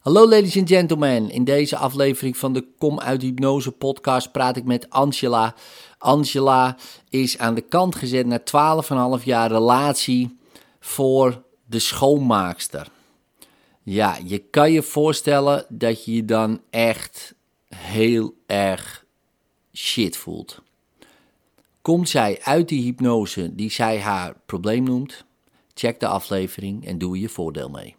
Hallo ladies and gentlemen. In deze aflevering van de Kom uit Hypnose podcast praat ik met Angela. Angela is aan de kant gezet na 12,5 jaar relatie voor de schoonmaakster. Ja, je kan je voorstellen dat je je dan echt heel erg shit voelt. Komt zij uit die hypnose die zij haar probleem noemt? Check de aflevering en doe je voordeel mee.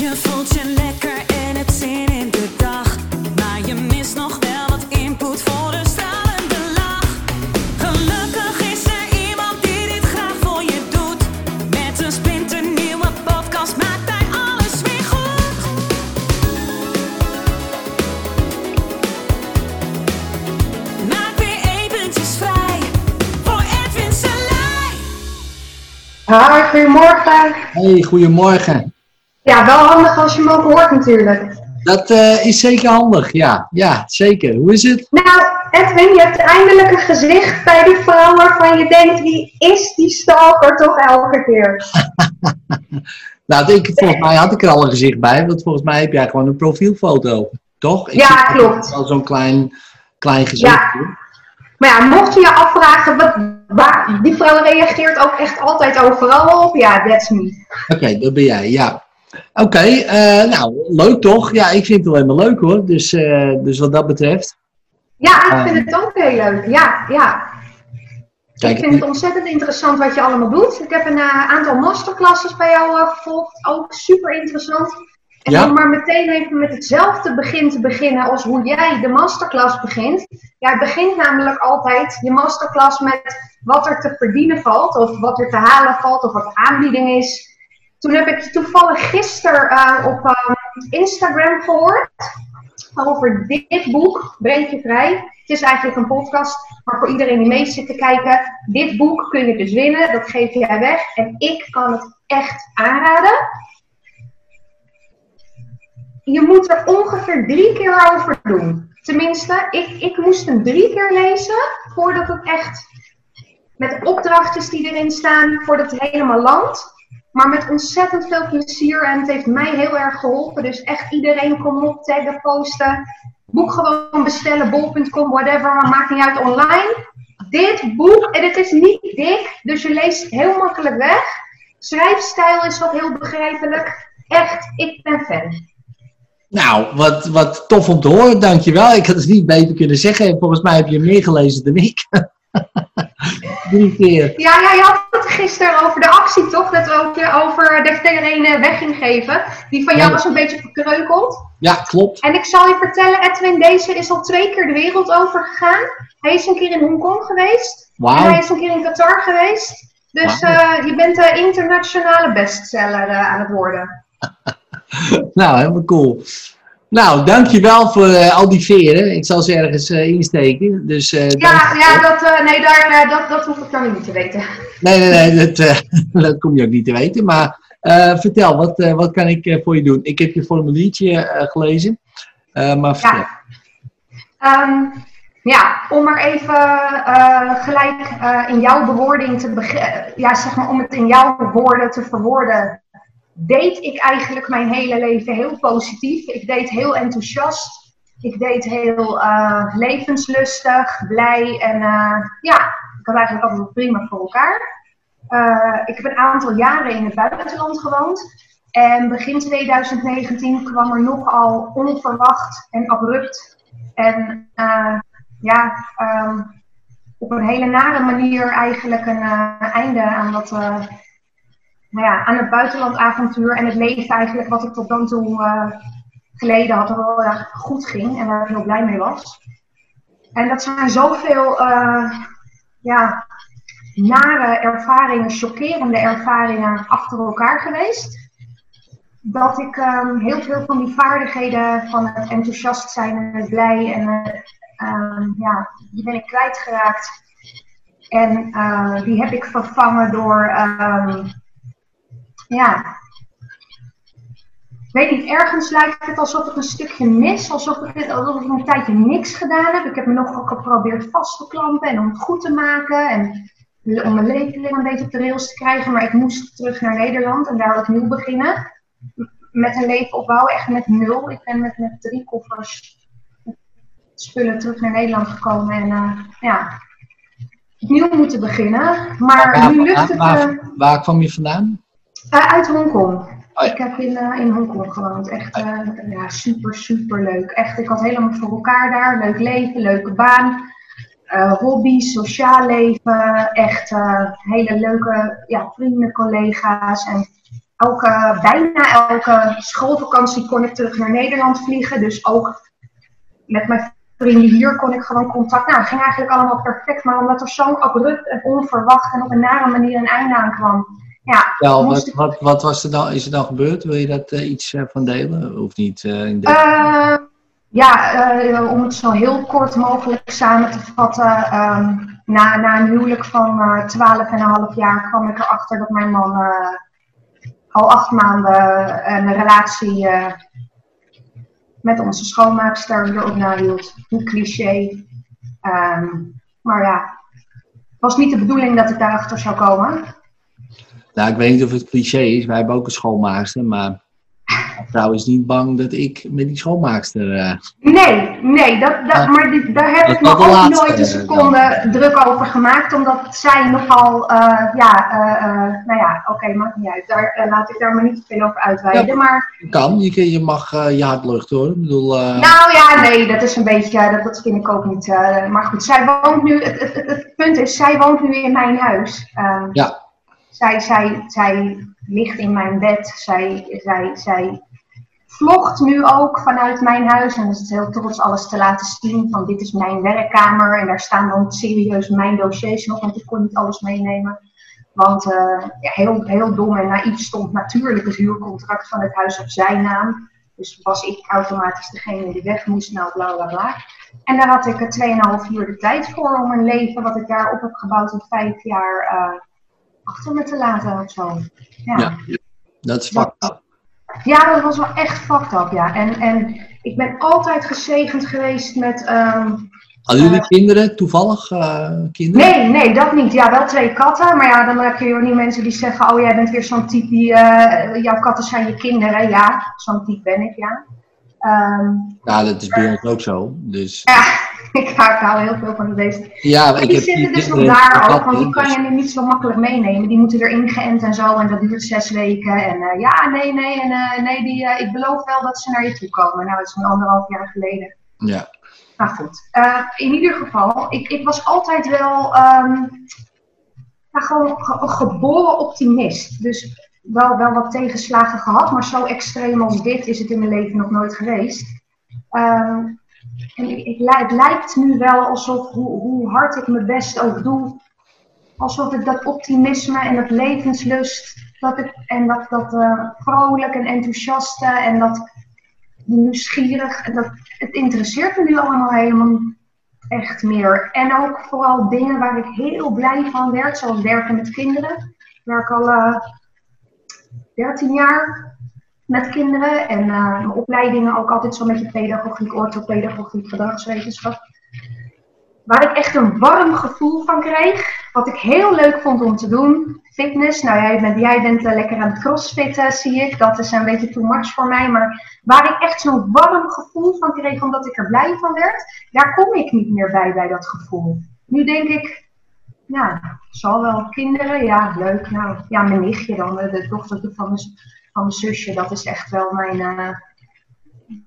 Je voelt je lekker en het zin in de dag. Maar je mist nog wel wat input voor een stralende lach. Gelukkig is er iemand die dit graag voor je doet. Met een splinternieuwe podcast maakt hij alles weer goed. Maak weer eventjes vrij voor Edwin Selij. Hoi, goedemorgen. Hey, goedemorgen. Ja, wel handig als je me ook hoort natuurlijk. Dat eh, is zeker handig, ja. Ja, zeker. Hoe is het? Nou, Edwin, je hebt eindelijk een gezicht bij die vrouw waarvan je denkt, wie is die stalker toch elke keer? Nou, ik, volgens mij had ik er al een gezicht bij, want volgens mij heb jij gewoon een profielfoto, toch? Ik Ja, klopt. Wel zo'n klein, klein gezicht. Ja. Maar ja, mocht je je afvragen, wat, waar, die vrouw reageert ook echt altijd overal op. Ja, that's me. Oké, dat ben jij, ja. Oké, eh, nou, leuk toch? Ja, ik vind het wel helemaal leuk hoor. Dus, eh, dus wat dat betreft. Ja, ik Ah. vind het ook heel leuk. Ja, ja. Kijk, ik vind het ontzettend interessant wat je allemaal doet. Ik heb een eh, aantal masterclasses bij jou gevolgd. Ook super interessant. En Ja? om maar meteen even met hetzelfde begin te beginnen als hoe jij de masterclass begint. Jij begint namelijk altijd je masterclass met wat er te verdienen valt. Of wat er te halen valt. Of wat aanbieding is. Toen heb ik toevallig gisteren eh, op eh, Instagram gehoord. Over dit boek, Breek je Vrij. Het is eigenlijk een podcast, maar voor iedereen die mee zit te kijken. Dit boek kun je dus winnen, dat geef jij weg. En ik kan het echt aanraden. Je moet er ongeveer drie keer over doen. Tenminste, ik, ik moest hem drie keer lezen voordat het echt met de opdrachtjes die erin staan, voordat het helemaal landt. Maar met ontzettend veel plezier en het heeft mij heel erg geholpen. Dus echt iedereen kom op, taggen, posten. Boek gewoon bestellen, bol.com, whatever, maar maakt niet uit online. Dit boek, en het is niet dik, dus je leest heel makkelijk weg. Schrijfstijl is wat heel begrijpelijk. Echt, ik ben fan. Nou, wat, wat tof om te horen, dankjewel. Ik had het niet beter kunnen zeggen. Volgens mij heb je meer gelezen dan ik. Drie keer. Ja, ja, je had het gisteren over de actie, toch? Dat we ook eh, over dat je er een eh, weg ging geven. Die van jou Ja. was een beetje verkreukeld. Ja, klopt. En ik zal je vertellen, Edwin, deze is al twee keer de wereld over gegaan. Hij is een keer in Hongkong geweest. En hij is een keer in Qatar geweest. Dus eh, je bent de internationale bestseller eh, aan het worden. Nou, helemaal cool. Nou, dankjewel voor eh, al die veren. Ik zal ze ergens eh, insteken. Dus, eh, Ja, ja dat, nee, daar, dat, dat hoef ik dan niet te weten. Nee, nee, nee, dat, dat kom je ook niet te weten. Maar vertel, wat, wat kan ik voor je doen? Ik heb je formuliertje gelezen. Maar vertel. Ja. Ehm, ja, om maar even gelijk in jouw bewoording te beginnen, ja, zeg maar om het in jouw woorden te verwoorden, deed ik eigenlijk mijn hele leven heel positief. Ik deed heel enthousiast. Ik deed heel eh, levenslustig, blij en eh, ja, ik had eigenlijk altijd prima voor elkaar. Eh, ik heb een aantal jaren in het buitenland gewoond. En begin 2019 kwam er nogal onverwacht en abrupt en ja, ehm, op een hele nare manier eigenlijk een einde aan eh, nou ja, aan het buitenlandavontuur en het leven eigenlijk wat ik tot dan toe eh, geleden had, dat wel erg goed ging en waar ik heel blij mee was. En dat zijn zoveel eh, ja, nare ervaringen, chockerende ervaringen achter elkaar geweest. Dat ik ehm, heel veel van die vaardigheden van het enthousiast zijn en het blij en eh, ehm, ja, die ben ik kwijtgeraakt. En die heb ik vervangen door ehm, ja, ik weet niet, ergens lijkt het alsof ik een stukje mis, alsof ik, alsof ik een tijdje niks gedaan heb. Ik heb me nog geprobeerd vast te klampen en om het goed te maken en om mijn leven een beetje op de rails te krijgen. Maar ik moest terug naar Nederland en daar opnieuw beginnen. met een leven opbouwen, echt met nul. Ik ben met, met drie koffers spullen terug naar Nederland gekomen en eh, ja, opnieuw moeten beginnen. Maar Waar, nu lukt het waar, eh, waar kwam je vandaan? Eh, uit Hongkong. Oh ja. Ik heb in, eh, in Hongkong gewoond. Echt eh, ja, super, super leuk. Echt, ik had helemaal voor elkaar daar. Leuk leven, leuke baan. hobby, sociaal leven. Echt hele leuke ja, vrienden, collega's. En elke, bijna elke schoolvakantie kon ik terug naar Nederland vliegen. Dus ook met mijn vrienden hier kon ik gewoon contact. Nou, het ging eigenlijk allemaal perfect. Maar omdat er zo abrupt en onverwacht en op een nare manier een einde aan kwam. Ja, wat, wat, wat was er dan, is er dan gebeurd? Wil je dat eh, iets eh, van delen? Of niet? eh, in de... Ja, om het zo heel kort mogelijk samen te vatten. ehm, na, na een huwelijk van eh 12,5 jaar kwam ik erachter dat mijn man al acht maanden een relatie met onze schoonmaakster erop nahield. Hoe cliché. Ehm, maar ja, het was niet de bedoeling dat ik daarachter zou komen. Nou, ik weet niet of het cliché is. Wij hebben ook een schoonmaakster, maar vrouw is niet bang dat ik met die schoonmaakster... eh, Nee, nee, dat, dat, Ah. maar dit, daar heb Dat ik me ook laatste, nooit een eh, seconde druk over gemaakt, omdat zij nogal, eh, ja, nou ja, oké, maakt niet uit. Daar, laat ik daar maar niet te veel over uitweiden. Ja. Maar, kan, je, je mag je hart luchten hoor. Ik bedoel, nou ja, nee, dat is een beetje, dat, dat vind ik ook niet. maar goed, zij woont nu, het, het, het, het punt is, zij woont nu in mijn huis. Ja. Zij, zij, zij ligt in mijn bed, zij, zij, zij vlogt nu ook vanuit mijn huis. En is het heel trots alles te laten zien. Van dit is mijn werkkamer. En daar staan dan serieus mijn dossiers nog. Want ik kon niet alles meenemen. Want eh, ja, heel, heel dom en naïef stond natuurlijk het huurcontract van het huis op zijn naam. Dus was ik automatisch degene die weg moest. Nou, bla bla bla. En daar had ik er 2,5 uur de tijd voor om een leven wat ik daar op heb gebouwd in vijf jaar eh, achter me te laten of zo. Ja. Ja. dat is fucked up. Ja, dat was wel echt fucked up, ja. En, en ik ben altijd gezegend geweest met... ehm, Hadden jullie kinderen, toevallig eh, kinderen? Nee, nee, dat niet. Ja, wel twee katten. Maar ja, dan heb je weer niet mensen die zeggen... Oh, jij bent weer zo'n type die... eh, jouw katten zijn je kinderen. Ja, zo'n type ben ik, ja. Ehm, Ja, dat is bij ons ook zo. Dus ja, ik hou, ik hou heel veel van die beesten. ja, Maar ik die heb zitten dus nog daar ook, want die kan je nu niet zo makkelijk meenemen. Die moeten erin geënt en zo, en dat duurt zes weken. En eh, ja, nee, nee, en eh, nee, die, eh, ik beloof wel dat ze naar je toe komen. Nou, dat is een anderhalf jaar geleden. dus- Ja. Maar goed, in ieder geval, ik, ik was altijd wel ja, gewoon ge- geboren optimist. Dus wel, wel wat tegenslagen gehad, maar zo extreem als dit is het in mijn leven nog nooit geweest. Ehm, en ik, ik, het lijkt nu wel alsof, hoe, hoe hard ik mijn best ook doe, alsof ik dat optimisme en dat levenslust, dat ik, en dat, dat eh, vrolijk en enthousiaste en dat nieuwsgierig, dat, het interesseert me nu allemaal helemaal echt meer. En ook vooral dingen waar ik heel blij van werd, zoals werken met kinderen. Ik werk al eh 13 jaar met kinderen en eh, mijn opleidingen ook altijd zo met je pedagogiek, orthopedagogiek, gedragswetenschap. Waar ik echt een warm gevoel van kreeg. Wat ik heel leuk vond om te doen. Fitness. Nou, jij bent, jij eh, lekker aan het crossfitten, zie ik. Dat is een beetje too much voor mij. Maar waar ik echt zo'n warm gevoel van kreeg, omdat ik er blij van werd. Daar kom ik niet meer bij, bij dat gevoel. Nu denk ik, ja, zal wel kinderen. Ja, leuk. Nou, ja, mijn nichtje dan. De, de dochter van mijn, van mijn zusje. Dat is echt wel mijn... eh,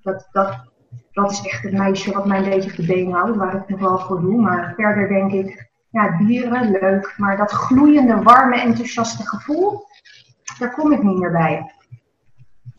dat, dat, dat is echt het meisje wat mijn op de been houdt, waar ik nog wel voor doe. Maar verder denk ik, ja, dieren, leuk. Maar dat gloeiende, warme, enthousiaste gevoel, daar kom ik niet meer bij.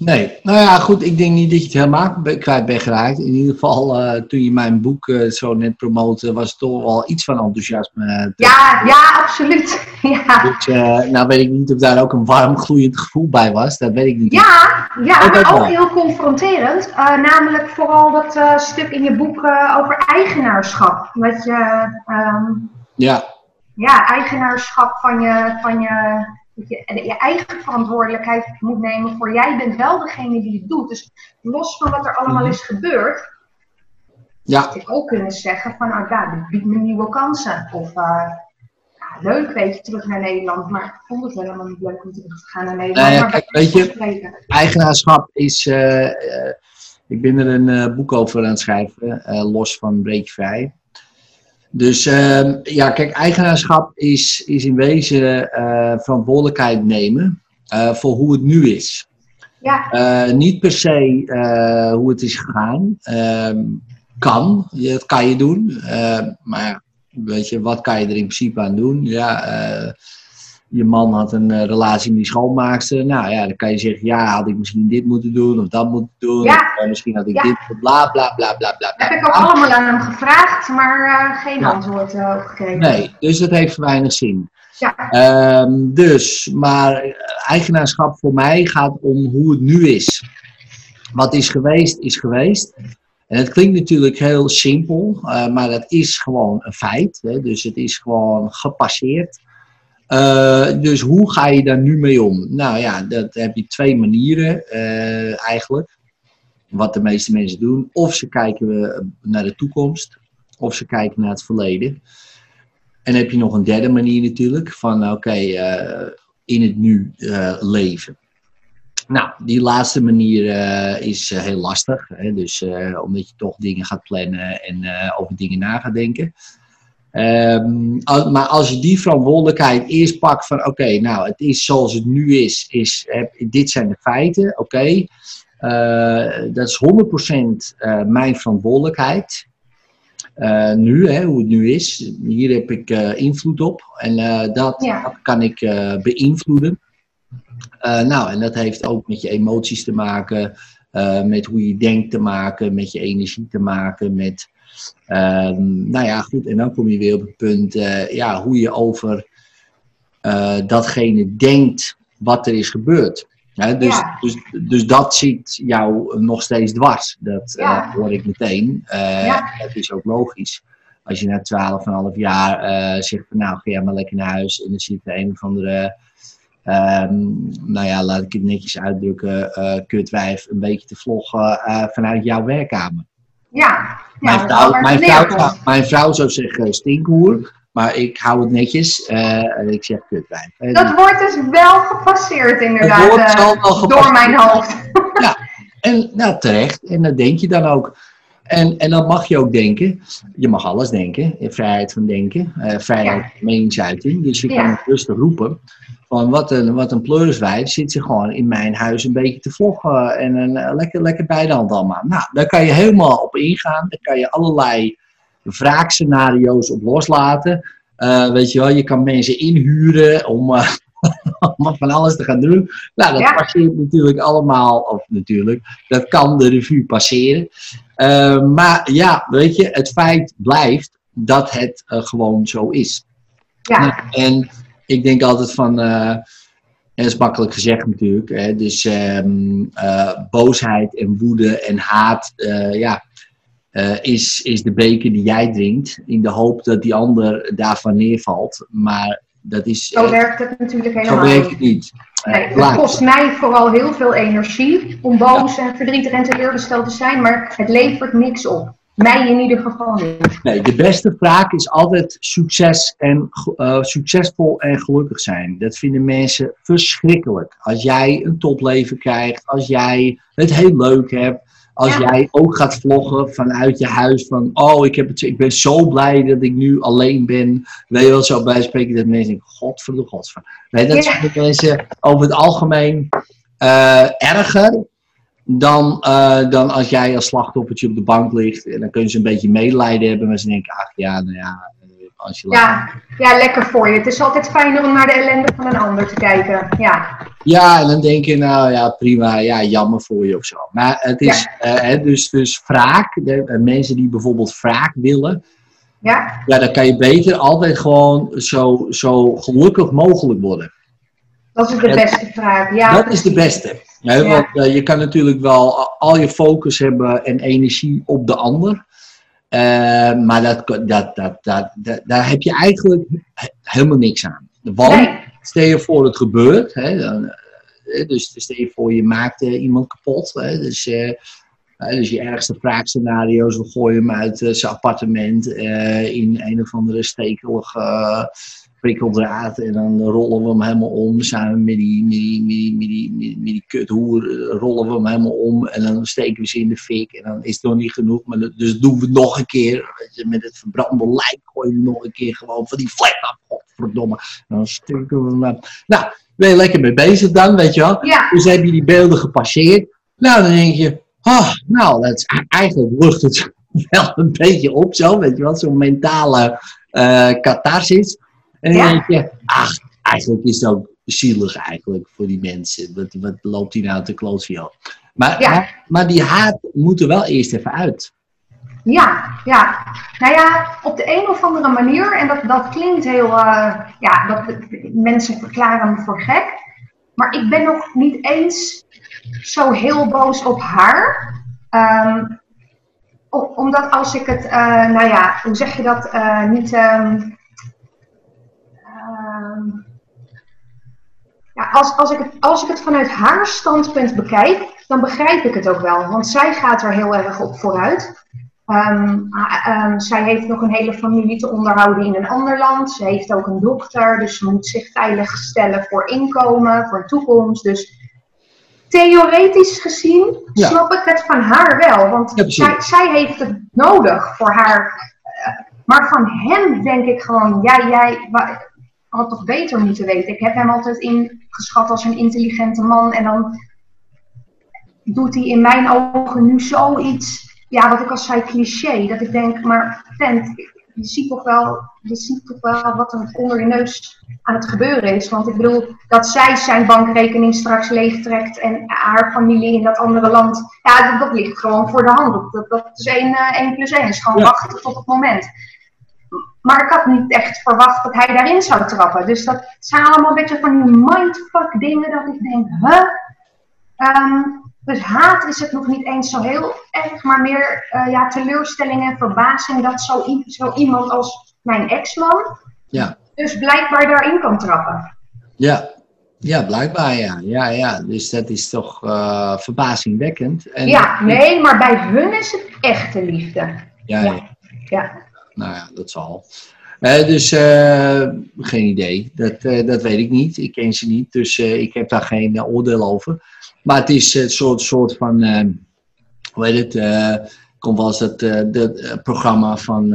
Nee, nou ja, goed. Ik denk niet dat je het helemaal kwijt bent geraakt. In ieder geval, eh, toen je mijn boek eh, zo net promoten, was er toch wel iets van enthousiasme. eh, Ja, ja, absoluut. Ja, Dus, eh, nou weet ik niet of daar ook een warm, gloeiend gevoel bij was. Dat weet ik niet. ja, ja maar ook wel. heel confronterend. Namelijk vooral dat stuk in je boek over eigenaarschap. Dat je ehm, Ja, ja, eigenaarschap van je, van je, dat je, je eigen verantwoordelijkheid moet nemen voor jij bent wel degene die het doet. Dus los van wat er allemaal Mhm. is gebeurd, ja, had ik ook kunnen zeggen van, nou ja, dit biedt me nieuwe kansen. Of, eh, ja, leuk, weet je, terug naar Nederland. Maar ik vond het helemaal niet leuk om terug te gaan naar Nederland. Nou ja, kijk, weet je-. Eigenaarschap is. eh, eh, ik ben er een boek over aan het schrijven, los van Breek Vrij. Dus ehm, ja, kijk, eigenaarschap is, is in wezen eh, verantwoordelijkheid nemen eh, voor hoe het nu is. Ja, Eh, niet per se hoe het is gegaan. Ehm, kan, Ja, dat kan je doen. Eh, maar ja, weet je, wat kan je er in principe aan doen? Ja, je man had een eh, relatie met die schoonmaakster. Nou ja, dan kan je zeggen, ja, had ik misschien dit moeten doen of dat moeten doen. Ja. Of, eh, misschien had ik Ja. dit, bla bla bla bla bla. heb bla. ik ook allemaal aan hem gevraagd, maar eh, geen Ja. antwoord gekregen. Nee, dus dat heeft weinig zin. Ja, Ehm, dus, maar eigenaarschap voor mij gaat om hoe het nu is. Wat is geweest, is geweest. En het klinkt natuurlijk heel simpel, maar dat is gewoon een feit. Hè? Dus het is gewoon gepasseerd. Eh, dus hoe ga je daar nu mee om? Nou ja, dat heb je twee manieren eh, eigenlijk. Wat de meeste mensen doen. Of ze kijken eh, naar de toekomst, of ze kijken naar het verleden. En dan heb je nog een derde manier natuurlijk, van oké, in het nu leven. Nou, die laatste manier is heel lastig, hè? dus, omdat je toch dingen gaat plannen en over dingen na gaat denken. Ehm, maar als je die verantwoordelijkheid eerst pakt van oké, nou het is zoals het nu is, is heb, dit zijn de feiten, oké. Eh, dat is 100% eh, mijn verantwoordelijkheid. Eh, nu, hè, hoe het nu is. Hier heb ik invloed op en dat, Ja. dat kan ik beïnvloeden. Nou, en dat heeft ook met je emoties te maken, met hoe je denkt te maken, met je energie te maken, met, nou ja, goed, en dan kom je weer op het punt, eh, ja, hoe je over eh, datgene denkt wat er is gebeurd. Dus, Ja. dus, dus dat zit jou nog steeds dwars. Dat eh, hoor ik meteen. Ja. Dat is ook logisch. Als je na 12,5 jaar eh, zegt van nou, ga jij maar lekker naar huis. En dan zit er een of andere, ehm, nou ja, laat ik het netjes uitdrukken, kutwijf een beetje te vloggen vanuit jouw werkkamer. Ja. Mijn, ja, vrouw, mijn, vrouw, mijn vrouw zou zeggen stinkhoer, maar ik hou het netjes en ik zeg kutwijf. Eh, Dat woord is wel gepasseerd inderdaad eh, door mijn hoofd. En nou, terecht. En dat denk je dan ook. En, en dan mag je ook denken. Je mag alles denken. Vrijheid van denken. eh, vrijheid van meningsuiting. Dus je kan Ja. het rustig roepen. Van wat een, wat een pleuriswijf zit ze gewoon in mijn huis een beetje te vloggen. En een, eh, lekker, lekker bij de hand allemaal. Nou, daar kan je helemaal op ingaan. Daar kan je allerlei wraakscenario's op loslaten. Eh, weet je wel, je kan mensen inhuren om, om van alles te gaan doen. Nou, dat Ja. passeert natuurlijk allemaal, of natuurlijk, dat kan de revue passeren. Eh, maar ja, weet je, het feit blijft dat het eh, gewoon zo is. Ja, en ik denk altijd van, eh, en dat is makkelijk gezegd natuurlijk, hè, dus ehm, eh, boosheid en woede en haat, ja, is, is de beker die jij drinkt, in de hoop dat die ander daarvan neervalt. Maar dat is, zo eh, werkt het natuurlijk zo helemaal werkt niet. het niet. Nee, het kost mij vooral heel veel energie om boos en verdrietig en teleurgesteld te zijn, maar het levert niks op. Mij in ieder geval niet. Nee, de beste vraag is altijd succes en, eh, succesvol en gelukkig zijn. Dat vinden mensen verschrikkelijk. Als jij een topleven krijgt, als jij het heel leuk hebt, als Ja. jij ook gaat vloggen vanuit je huis van, oh, ik, heb het, ik ben zo blij dat ik nu alleen ben. Weet je wel, zo bij spreken dat mensen denken, godverdomme, godverdomme. Nee, dat Ja. mensen over het algemeen eh, erger dan, eh, dan als jij als slachtoffertje op de bank ligt. En dan kunnen ze een beetje medelijden hebben, maar ze denken, ach ja, nou ja, als je Ja, ja, lekker voor je. Het is altijd fijner om naar de ellende van een ander te kijken. Ja, Ja, en dan denk je, nou ja, prima, ja, jammer voor je of zo. Maar het is, eh, hè, dus, dus wraak, de, eh, mensen die bijvoorbeeld wraak willen, ja, ja, dan kan je beter altijd gewoon zo, zo gelukkig mogelijk worden. dat is de Ja, beste vraag. Ja, dat is de beste. Hè, Ja. Want eh, je kan natuurlijk wel al je focus hebben en energie op de ander. Eh, maar dat, dat, dat, daar heb je eigenlijk he- helemaal niks aan. Want stel je voor het gebeurt. Hè, dan, eh, dus stel je voor je maakt eh, iemand kapot. Hè, dus, eh, Eh, dus je ergste wraakscenario's, we gooien hem uit eh, zijn appartement eh, in een of andere stekelige eh, prikkeldraad. En dan rollen we hem helemaal om. Samen met die, met die, met die, met die, met die, met die kuthoer eh, rollen we hem helemaal om. En dan steken we ze in de fik. En dan is het nog niet genoeg. Maar dat- dus doen we het nog een keer. Weet je, Met het verbrande lijk gooien we nog een keer gewoon van die vlek af. Godverdomme. En dan steken we hem. Nou, ben je lekker mee bezig dan, weet je wel. Ja, Dus heb je die beelden gepasseerd. Nou, dan denk je, ah, nou, dat is, eigenlijk lucht het wel een beetje op zo, weet je wel, zo'n mentale eh catharsis. En dan Ja. denk je, ach, eigenlijk is ook zielig eigenlijk voor die mensen. Wat, wat loopt die nou te klootviool? Maar, Ja. maar, maar die haat moet er wel eerst even uit. ja, ja. Nou ja, op de een of andere manier, en dat, dat klinkt heel, eh, ja, dat, mensen verklaren me voor gek. Maar ik ben nog niet eens zo heel boos op haar. Ehm, omdat als ik het, eh, nou ja, hoe zeg je dat, eh, niet. ehm, ehm, ja, als, als, ik het, als ik het vanuit haar standpunt bekijk, dan begrijp ik het ook wel. Want zij gaat er heel erg op vooruit. Ehm, ehm, zij heeft nog een hele familie te onderhouden in een ander land. Ze heeft ook een dochter, dus ze moet zich veilig stellen voor inkomen, voor toekomst. Dus theoretisch gezien Ja. snap ik het van haar wel. Want Ja, zij, zij heeft het nodig voor haar. eh, maar van hem denk ik gewoon, jij wa- had toch beter moeten weten. Ik heb hem altijd ingeschat als een intelligente man. En dan doet hij in mijn ogen nu zoiets, ja, wat ik al zei, cliché. Dat ik denk, maar vent, je ziet toch wel, je ziet toch wel wat er onder je neus aan het gebeuren is. Want ik bedoel, dat zij zijn bankrekening straks leegtrekt en haar familie in dat andere land, ja, dat, dat ligt gewoon voor de hand. Dat, dat, is één, eh, één plus één. is gewoon Ja. wachten tot het moment. Maar ik had niet echt verwacht dat hij daarin zou trappen. Dus dat zijn allemaal een beetje van die mindfuck dingen dat ik denk, huh? Ehm, dus haat is het nog niet eens zo heel erg, maar meer eh, ja, teleurstelling en verbazing dat zo, zo iemand als mijn ex-man Ja. dus blijkbaar daarin kan trappen. Ja, ja blijkbaar ja. ja, ja. Dus dat is toch eh, verbazingwekkend. En, Ja, nee, maar bij hun is het echte liefde. Ja, Ja. ja. Ja, Nou ja, dat zal. Eh, dus eh, geen idee. Dat, eh, dat weet ik niet. Ik ken ze niet, dus ik heb daar geen oordeel over. Maar het is een soort, soort van, hoe heet het, komt wel eens dat dat, programma van,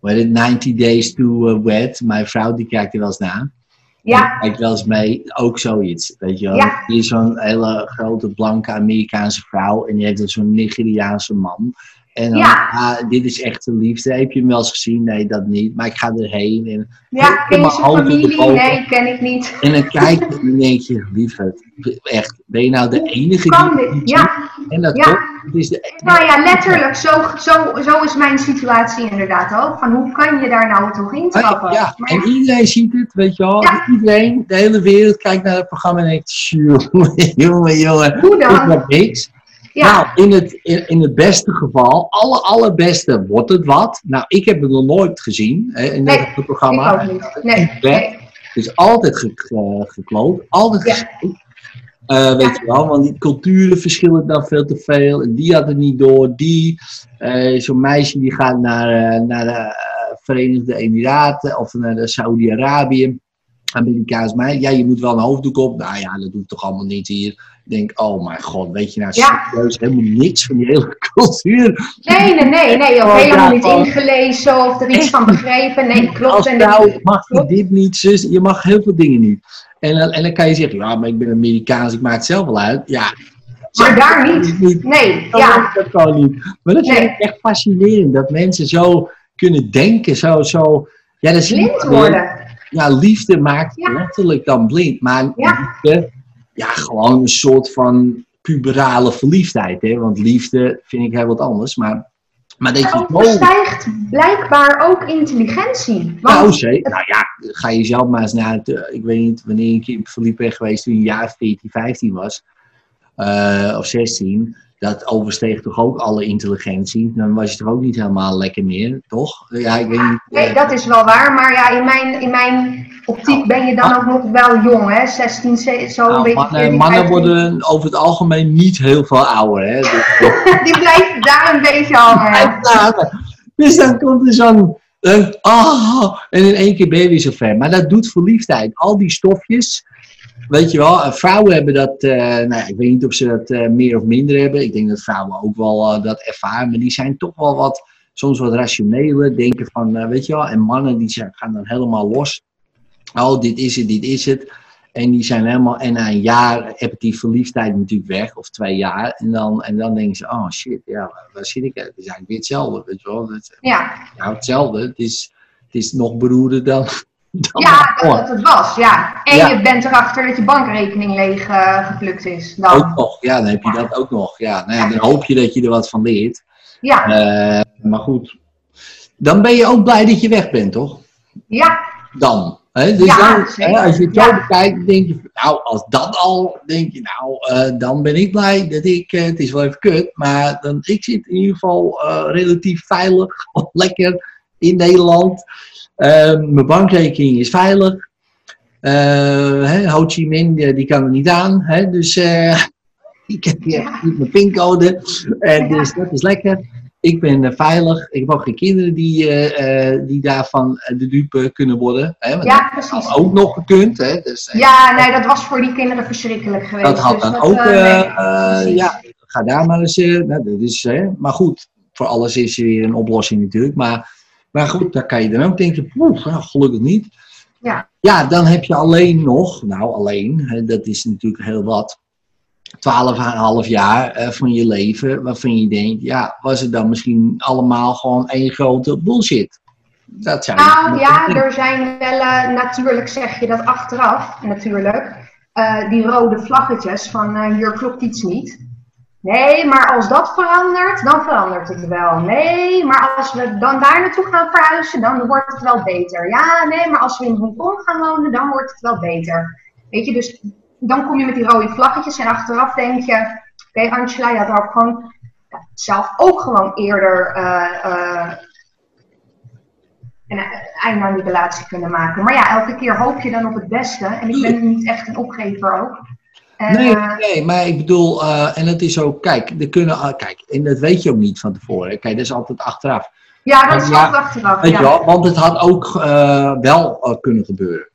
hoe heet het, 90 Days to Wed. Mijn vrouw die kijkt er wel eens naar. ja, Kijkt wel eens mee, ook zoiets, weet je wel. Ja. Die is zo'n hele grote blanke Amerikaanse vrouw en die heeft zo'n Nigeriaanse man. En dan, Ja. ah, dit is echt de liefde. Heb je hem wel eens gezien? Nee, dat niet. Maar ik ga erheen. En, ja, ken je zijn familie? Nee, ken ik niet. en dan kijk je en denk je, echt, ben je nou de enige Kan die dit? Ja, En dat Ja. is de nou ja, letterlijk. Zo, zo, zo is mijn situatie inderdaad ook. Van hoe kan je daar nou toch in trappen? Ja, Maar en iedereen ziet het, weet je wel. Ja. Iedereen, de hele wereld kijkt naar het programma en denkt, jongen, jongen, jongen. Hoe dan? niks. Ja, Nou, in het, in, in het beste geval, alle allerbeste wordt het wat. Nou, ik heb het nog nooit gezien hè, in Nee, dat ik programma. ook niet. Nee. Het is altijd ge, ge- gekloot, altijd Ja. Eh, weet je wel, want die culturen verschillen dan veel te veel. En die had het niet door. Die, eh, zo'n meisje die gaat naar, eh, naar de Verenigde Emiraten of naar de Saudi-Arabië. Amerikaans meisje. Ja, je moet wel een hoofddoek op. Nou ja, dat doet toch allemaal niet hier. Ik denk, oh mijn god, weet je nou Ja. serieus helemaal niks van die hele cultuur. Nee, nee, nee, nee, ook Oh, helemaal niet van- ingelezen of er iets van begrepen. Nee, klopt. Als En vrouw mag je dit niet, zus. Je mag heel veel dingen niet. En, dan- en dan kan je zeggen, ja, maar ik ben Amerikaans, ik maak het zelf wel uit. Ja. Maar daar niet. is niet. Nee, Dat ja, dat gewoon niet. Maar dat vind Nee. ik echt fascinerend, dat mensen zo kunnen denken, zo, zo. Ja, dat je blind worden. Ja, liefde maakt Ja. letterlijk dan blind. Maar Ja. liefde, ja, gewoon een soort van puberale verliefdheid. Hè? Want liefde vind ik heel wat anders. Maar, maar dat je blijkbaar ook intelligentie. Nou. Nou ja, ga je zelf maar eens naar het... eh, ik weet niet wanneer ik verliefd ben geweest toen je jaar 14, 15 was. eh, of 16. Dat oversteeg toch ook alle intelligentie. Dan was je toch ook niet helemaal lekker meer, toch? Ja, ik weet niet. Nee, eh, dat is wel waar. Maar ja, in mijn, in mijn optiek ben je dan ook nog wel jong, hè? 16, ze- zo een nou, beetje. mannen, 14, mannen 15. worden over het algemeen niet heel veel ouder. Hè? Dus, Die blijven daar een beetje hangen. dus dan komt er zo'n. ah, en in één keer ben je weer zover. Maar dat doet verliefdheid. Al die stofjes. Weet je wel, eh, vrouwen hebben dat. eh, nou, ik weet niet of ze dat eh, meer of minder hebben. Ik denk dat vrouwen ook wel dat ervaren. Maar die zijn toch wel wat. Soms wat rationeler. Denken van. weet je wel. En mannen die zijn, gaan dan helemaal los. Oh, dit is het, dit is het. En die zijn helemaal, en na een jaar heb ik die verliefdheid natuurlijk weg, of twee jaar. En dan, en dan denken ze, oh shit, ja, waar zit ik? Het is eigenlijk weer hetzelfde, weet je wel. Het, Ja, nou, hetzelfde. Het is, het is nog beroerder dan, dan ja dat het was, ja. En Ja. je bent erachter dat je bankrekening leeg eh, geplukt is. Dan. Ook nog, ja, dan heb je dat ook nog. Ja, nou ja, dan hoop je dat je er wat van leert. Ja, Eh, maar goed, dan ben je ook blij dat je weg bent, toch? ja, Dan. Hè? Dus dan, hè, als je het zo bekijkt, denk je, nou, als dat al, denk je, nou, eh, dan ben ik blij dat ik, het is wel even kut, maar dan, ik zit in ieder geval relatief veilig, lekker in Nederland. Eh, mijn bankrekening is veilig. Eh, hè, Ho Chi Minh, die, die kan er niet aan, hè, dus eh, ik heb hier Ja. niet mijn pincode, Ja. dus dat is lekker. Ik ben eh, veilig. Ik heb ook geen kinderen die, eh, eh, die daarvan eh, de dupe kunnen worden. Hè? Want ja, dat precies. had ook nog gekund. Hè? Dus, eh, Ja, nee, dat was voor die kinderen verschrikkelijk geweest. dat had dus dan dat, ook. eh, eh, nee, eh, precies. ja, ga daar maar eens. eh, nou, dat is? Maar goed, voor alles is er weer een oplossing natuurlijk. Maar, maar goed, dan kan je dan ook denken: poeh, nou, gelukkig niet. Ja. Ja, dan heb je alleen nog, nou alleen, hè, dat is natuurlijk heel wat. 12,5 jaar eh, van je leven waarvan je denkt, ja, was het dan misschien allemaal gewoon één grote bullshit? Dat je Nou ja, er zijn wel, eh, natuurlijk zeg je dat achteraf, natuurlijk, eh, die rode vlaggetjes van hier klopt iets niet. Nee, maar als dat verandert, dan verandert het wel. Nee, maar als we dan daar naartoe gaan verhuizen, dan wordt het wel beter. Ja, nee, maar als we in Hongkong gaan wonen, dan wordt het wel beter. Weet je, dus dan kom je met die rode vlaggetjes en achteraf denk je, oké Angela, je had ook gewoon zelf ook gewoon eerder eh, eh, een einde die relatie kunnen maken. Maar ja, elke keer hoop je dan op het beste. En ik ben niet echt een opgever ook. En, Nee, eh, nee, maar ik bedoel, eh, en het is ook, kijk, er kunnen, kijk, en dat weet je ook niet van tevoren. Kijk, dat is altijd achteraf. ja, dat is Ja, altijd achteraf. Weet je Ja, wel, want het had ook eh, wel kunnen gebeuren.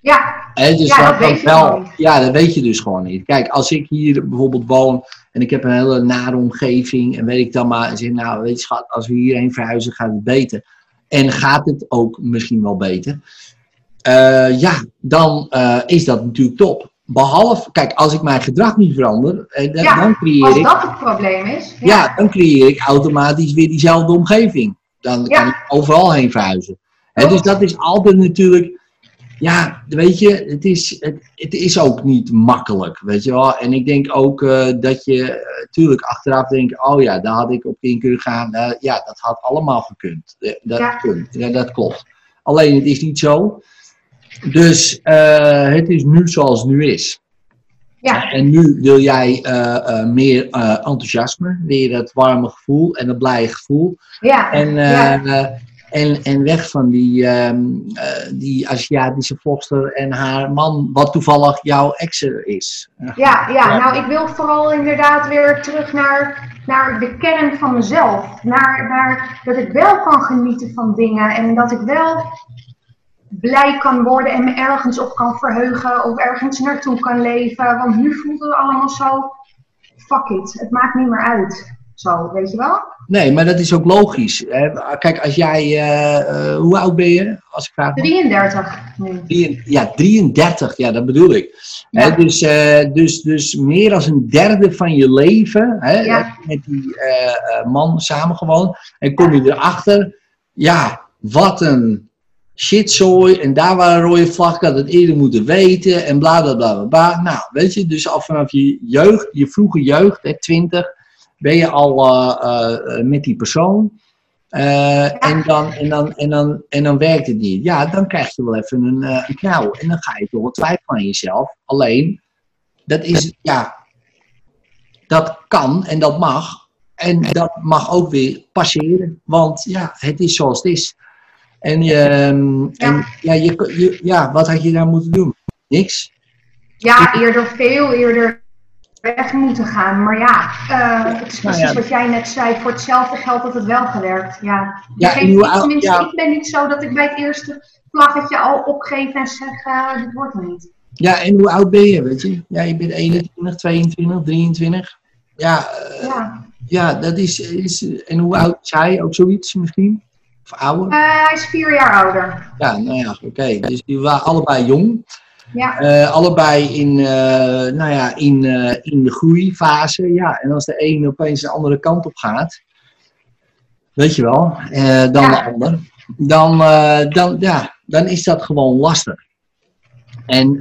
ja, dus Ja, dat weet je wel, gewoon niet. ja, dat weet je dus gewoon niet. Kijk, als ik hier bijvoorbeeld woon en ik heb een hele nare omgeving en weet ik dan maar, en zeg nou, weet je schat, als we hierheen verhuizen gaat het beter. En gaat het ook misschien wel beter. Ja, dan is dat natuurlijk top. Behalve, kijk, als ik mijn gedrag niet verander, eh, dan, Ja, dan creëer als ik dat het probleem is. ja, dan creëer ik automatisch weer diezelfde omgeving. Dan Ja. kan ik overal heen verhuizen. Hè, dus dat is altijd natuurlijk, ja, weet je, het is, het, het is ook niet makkelijk, weet je wel. En ik denk ook eh, dat je natuurlijk achteraf denkt, oh ja, daar had ik op in kunnen gaan. Ja, dat had allemaal gekund. Eh, Dat, kunt. dat klopt. Alleen het is niet zo. Dus eh, het is nu zoals het nu is. Ja, En nu wil jij eh, eh, meer enthousiasme, weer dat warme gevoel en dat blije gevoel. ja, En, ja. en, en weg van die, ehm, eh, die Aziatische vlogster en haar man, wat toevallig jouw ex is. Ja, ja, Ja. nou ik wil vooral inderdaad weer terug naar, naar de kern van mezelf. Naar, naar dat ik wel kan genieten van dingen en dat ik wel blij kan worden en me ergens op kan verheugen of ergens naartoe kan leven. Want nu voelt het allemaal zo, fuck it, het maakt niet meer uit. Zo, weet je wel? Nee, maar dat is ook logisch. hè. Kijk, als jij, eh, eh, hoe oud ben je? Als ik vraag mag? 33 nu. Drieën- Ja, 33, ja, dat bedoel ik. Dus, eh, dus, dus meer dan een derde van je leven hè, Ja. met die eh, man samengewoond. En kom je erachter, ja, wat een shitzooi. En daar waren rode vlag, ik had het eerder moeten weten. En bla bla bla bla. Nou, weet je, dus al vanaf je jeugd, je vroege jeugd, hè, 20, ben je al eh, eh, met die persoon. Eh, en, dan, en, dan, en, dan, en dan werkt het niet. Ja, dan krijg je wel even een, een knauw. En dan ga je toch wel twijfelen aan jezelf. Alleen, dat is, ja... dat kan en dat mag. En dat mag ook weer passeren, want ja, het is zoals het is. En, ehm, en ja, je, je, ja, wat had je daar moeten doen? Niks. Ja, eerder, veel eerder weg moeten gaan. Maar ja, eh, het is Nou precies ja. wat jij net zei. Voor hetzelfde geld had het wel gewerkt. Ja, Ja, oud- tenminste, ja. ik ben niet zo dat ik bij het eerste vlaggetje al opgeef en zeg, eh dit wordt hem niet. Ja, en hoe oud ben je, weet je? Ja, je bent 21, 22, 23. Ja, eh, Ja. ja dat is, is... En hoe oud is hij? Ook zoiets misschien? Of ouder? Eh, hij is vier jaar ouder. Ja, nou ja, oké. Dus die waren allebei jong. Ja, Eh, allebei in, eh, nou ja, in, in de groeifase. Ja, en als de een opeens de andere kant op gaat, weet je wel, dan Ja. de ander, dan, dan, ja, dan is dat gewoon lastig. En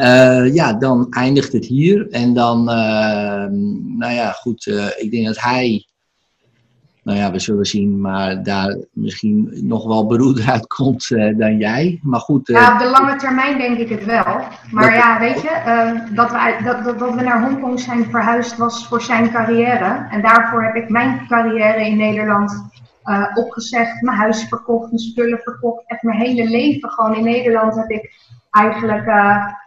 ja, dan eindigt het hier. En dan, nou ja, goed, ik denk dat hij, nou ja, we zullen zien, maar daar misschien nog wel beroerder uitkomt eh, dan jij. Maar goed, eh, ja, op de lange termijn denk ik het wel. Maar Dat- ja, weet je, eh, dat, we, dat, dat, dat we naar Hongkong zijn verhuisd was voor zijn carrière. En daarvoor heb ik mijn carrière in Nederland eh, opgezegd, mijn huis verkocht, mijn spullen verkocht. Echt mijn hele leven gewoon in Nederland heb ik eigenlijk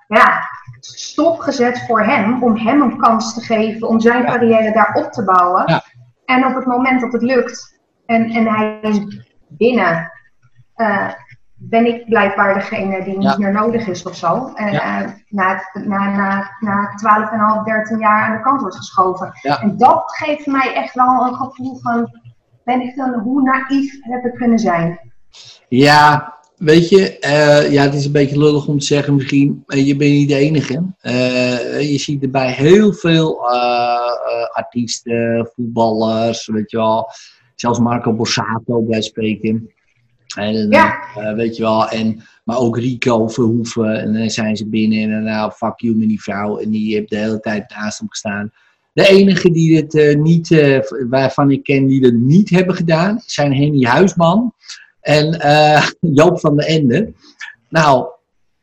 ja, stopgezet voor hem. Om hem een kans te geven om zijn Ja. carrière daar op te bouwen. Ja. En op het moment dat het lukt en, en hij is binnen, eh, ben ik blijkbaar degene die niet Ja. meer nodig is of zo. En Ja. eh, na, na, na, na 12,5, 13 jaar aan de kant wordt geschoven. Ja. En dat geeft mij echt wel een gevoel van, ben ik dan, hoe naïef heb ik kunnen zijn? Ja, weet je, eh, ja, het is een beetje lullig om te zeggen misschien, je bent niet de enige. Eh, je ziet erbij heel veel eh, artiesten, voetballers, weet je wel. Zelfs Marco Borsato bij spreken. En, Ja. weet je wel, en, maar ook Rico Verhoeven. En dan zijn ze binnen en dan nou, fuck you met die vrouw. En die heeft de hele tijd naast hem gestaan. De enige die het eh, niet, waarvan ik ken die het niet hebben gedaan, zijn Henny Huisman en eh, Joop van den Ende. Nou,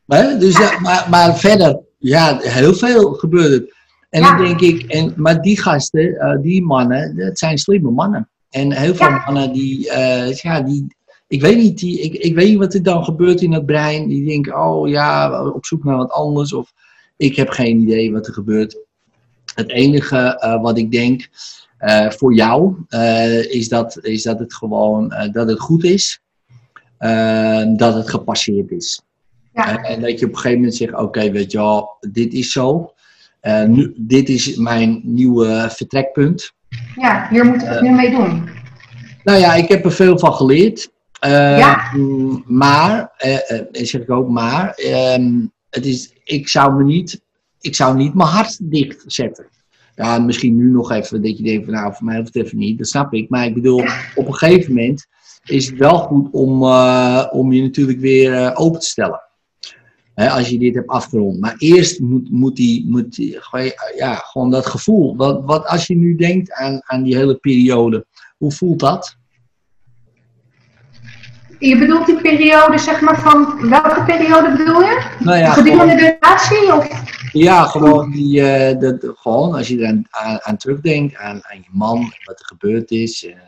hè, dus, maar, maar verder, ja, heel veel gebeurt het. En Ja. dan denk ik, en, maar die gasten, eh, die mannen, dat zijn slimme mannen. En heel veel Ja. mannen die, eh, ja, die, ik weet niet, die, ik, ik weet niet wat er dan gebeurt in het brein. Die denken, oh ja, op zoek naar wat anders. Of ik heb geen idee wat er gebeurt. Het enige wat ik denk voor jou is, dat, is dat het gewoon dat het goed is. Eh, dat het gepasseerd is. Ja. En, dat je op een gegeven moment zegt, oké, weet je wel, dit is zo. Eh, nu, dit is mijn nieuwe vertrekpunt. Ja, hier moet ik het nu mee doen. Nou ja, ik heb er veel van geleerd. Eh, Ja. mm, Maar, eh, eh, zeg ik ook maar, ehm, het is, ik, zou me niet, ik zou niet mijn hart dicht zetten. Ja, misschien nu nog even dat je denkt van nou, voor mij hoeft het even niet, dat snap ik. Maar ik bedoel, op een gegeven moment is het wel goed om, eh, om je natuurlijk weer eh, open te stellen. Hè, als je dit hebt afgerond. Maar eerst moet, moet die, moet die, ja, gewoon dat gevoel. Wat, wat als je nu denkt aan, aan die hele periode, hoe voelt dat? Je bedoelt die periode, zeg maar, van welke periode bedoel je? Nou ja, Gedurende de relatie? Of? ja, gewoon, die, eh, dat, gewoon als je er aan, aan, aan terugdenkt, aan, aan je man, wat er gebeurd is. En,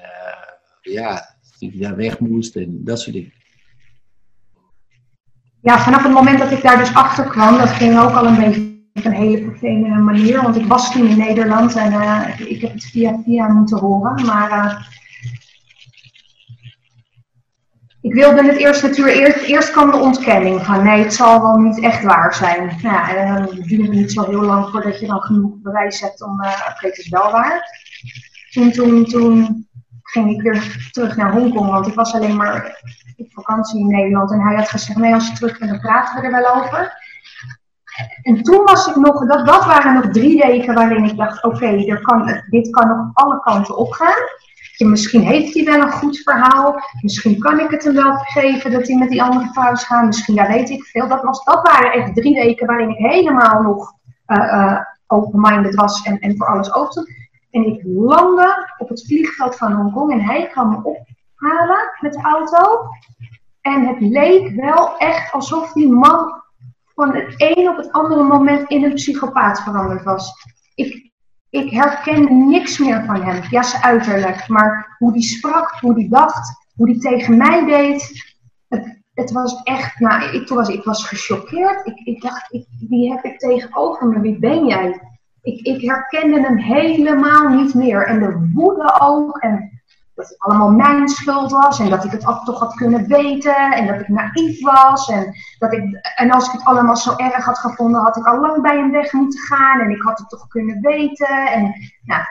ja, je daar weg moest en dat soort dingen. Ja, vanaf het moment dat ik daar dus achter kwam, dat ging ook al een beetje op een hele vervelende manier. Want ik was toen in Nederland en eh, ik heb het via via moeten horen. Maar eh, ik wilde het eerst natuurlijk, eerst, eerst kwam de ontkenning van nee, het zal wel niet echt waar zijn. Nou ja, en dan duurde het niet zo heel lang voordat je dan genoeg bewijs hebt om, eh oké, het is wel waar. Toen, toen, toen ging ik weer terug naar Hongkong, want ik was alleen maar op vakantie in Nederland. En hij had gezegd, nee, als je terug dan praten we er wel over. En toen was ik nog, dat, dat waren nog drie weken waarin ik dacht, oké, er kan dit kan nog alle kanten opgaan. Misschien heeft hij wel een goed verhaal. Misschien kan ik het hem wel vergeven dat hij met die andere vrouw is gaan. Misschien, ja, weet ik veel. Dat, was, dat waren echt drie weken waarin ik helemaal nog eh, eh, open-minded was en, en voor alles open. En ik landde op het vliegveld van Hongkong en hij kwam me ophalen met de auto. En het leek wel echt alsof die man van het een op het andere moment in een psychopaat veranderd was. Ik, ik herkende niks meer van hem. Ja, zijn uiterlijk. Maar hoe die sprak, hoe die dacht, hoe die tegen mij deed. Het, was echt, nou, ik, toen was, ik was gechoqueerd. Ik, ik dacht, ik, wie heb ik tegenover me? Wie ben jij? Ik, ik herkende hem helemaal niet meer. En de woede ook. En dat het allemaal mijn schuld was. En dat ik het toch had kunnen weten. En dat ik naïef was. En, dat ik, en als ik het allemaal zo erg had gevonden, had ik al lang bij hem weg moeten gaan. En ik had het toch kunnen weten. En nou,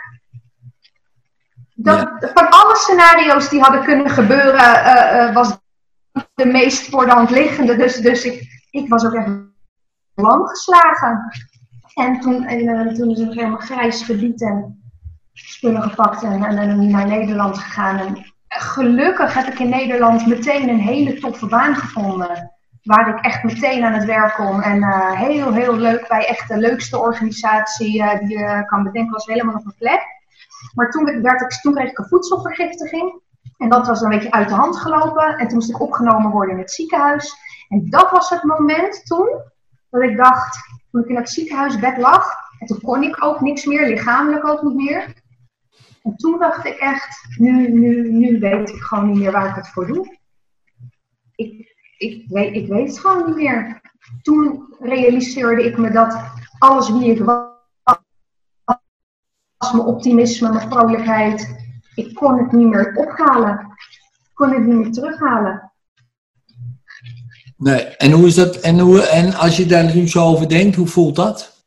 dat, Van alle scenario's die hadden kunnen gebeuren, uh, uh, was de meest voor de hand liggende. Dus, dus ik, ik was ook echt lang geslagen. En toen, en, uh, toen is het helemaal grijs gebied en spullen gepakt en, en, naar Nederland gegaan. En gelukkig heb ik in Nederland meteen een hele toffe baan gevonden. Waar ik echt meteen aan het werk kon. En uh, heel, heel leuk bij echt de leukste organisatie die je kan bedenken, was helemaal op een plek. Maar toen, werd ik, toen kreeg ik een voedselvergiftiging. En dat was een beetje uit de hand gelopen. En toen moest ik opgenomen worden in het ziekenhuis. En dat was het moment toen dat ik dacht, toen ik in het ziekenhuisbed lag. En toen kon ik ook niks meer, lichamelijk ook niet meer. En toen dacht ik echt, nu, nu, nu weet ik gewoon niet meer waar ik het voor doe. Ik, ik, weet, ik weet het gewoon niet meer. Toen realiseerde ik me dat alles wie ik was, mijn optimisme, mijn vrolijkheid, ik kon het niet meer ophalen. Ik kon het niet meer terughalen. Nee, en hoe is dat? En, hoe, en als je daar nu zo over denkt, hoe voelt dat?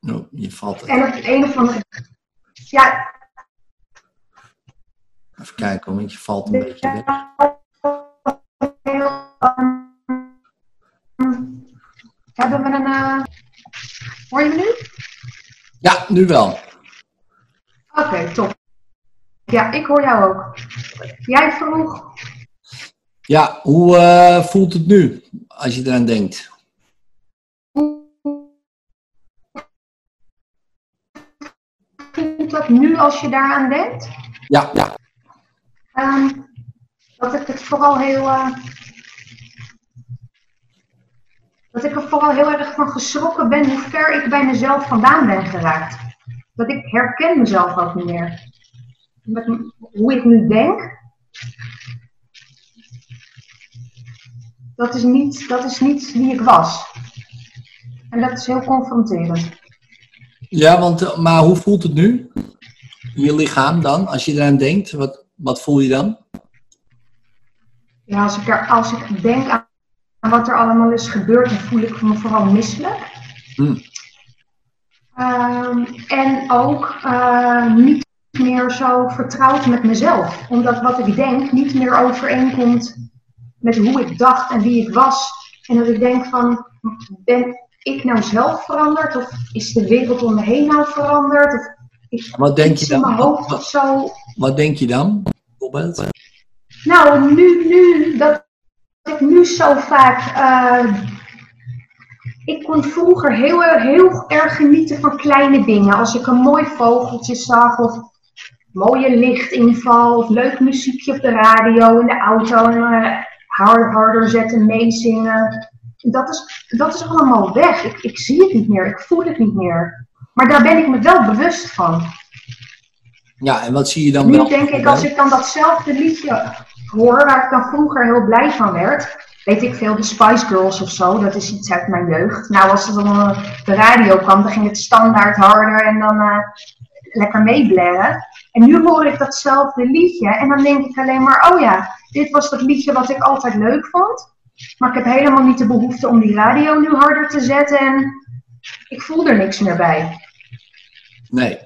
Nou, je valt. En op een of andere. Ja. Even kijken, want je valt een beetje weg. Hebben we een. Uh... Hoor je me nu? Ja, nu wel. Oké, okay, top. Ja, ik hoor jou ook. Jij vroeg. Ja, hoe uh, voelt het nu als je eraan denkt? Voelt dat nu als je daaraan denkt? Ja. ja. Um, dat ik het vooral heel. Uh, dat ik er vooral heel erg van geschrokken ben hoe ver ik bij mezelf vandaan ben geraakt. Dat ik herken mezelf ook niet meer. Met hoe ik nu denk, dat is, niet, dat is niet wie ik was. En dat is heel confronterend. Ja, want, maar hoe voelt het nu? Je lichaam dan, als je eraan denkt? Wat, wat voel je dan? Ja, als ik, er, als ik denk aan wat er allemaal is gebeurd, dan voel ik me vooral misselijk. Hmm. Um, en ook uh, niet meer zo vertrouwd met mezelf. Omdat wat ik denk niet meer overeenkomt met hoe ik dacht en wie ik was. En dat ik denk van, ben ik nou zelf veranderd? Of is de wereld om me heen nou veranderd? Of is wat denk je dan? Mijn hoofd of zo? Wat denk je dan, bijvoorbeeld? Nou, nu, nu, dat ik nu zo vaak... Uh, ik kon vroeger heel, heel erg genieten van kleine dingen. Als ik een mooi vogeltje zag of mooie lichtinval of leuk muziekje op de radio in de auto en uh, harder, harder zetten, meezingen. Dat is, dat is allemaal weg. Ik, ik zie het niet meer, ik voel het niet meer. Maar daar ben ik me wel bewust van. Ja, en wat zie je dan nu wel? Nu denk ik, als ik dan datzelfde liedje hoor, waar ik dan vroeger heel blij van werd, weet ik veel, de Spice Girls of zo, dat is iets uit mijn jeugd. Nou, als het dan op de radio kwam, dan ging het standaard harder en dan uh, lekker meeblaren. En nu hoor ik datzelfde liedje en dan denk ik alleen maar, oh ja, dit was dat liedje wat ik altijd leuk vond. Maar ik heb helemaal niet de behoefte om die radio nu harder te zetten en ik voel er niks meer bij. Nee.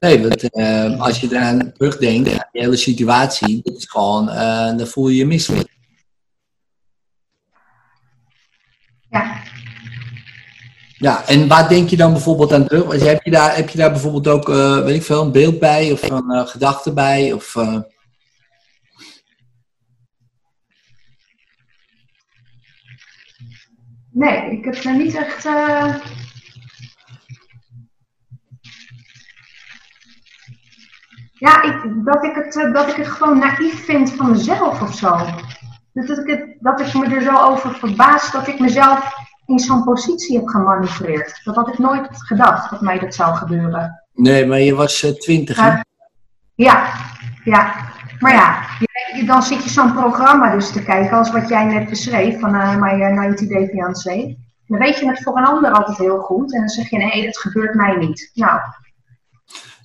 Nee, want uh, als je eraan terugdenkt, aan die hele situatie, dat is gewoon, uh, dan voel je je misselijk. Ja. Ja, en waar denk je dan bijvoorbeeld aan terug? Heb je daar, heb je daar bijvoorbeeld ook, uh, weet ik veel, een beeld bij of een uh, gedachte bij? Of, uh... Nee, ik heb er niet echt. Ja, ik, dat, ik het, dat ik het gewoon naïef vind van mezelf of zo. Dus dat ik, het, dat ik me er zo over verbaas dat ik mezelf in zo'n positie heb gemanipuleerd. Dat had ik nooit gedacht dat mij dat zou gebeuren. Nee, maar je was eh, twintig, hè? Ja. Ja, ja. Maar ja, je- dan zit je zo'n programma dus te kijken als wat jij net beschreef van eh My eh, 90 Day Fiancé. Dan weet je het voor een ander altijd heel goed en dan zeg je nee, dat gebeurt mij niet. Nou,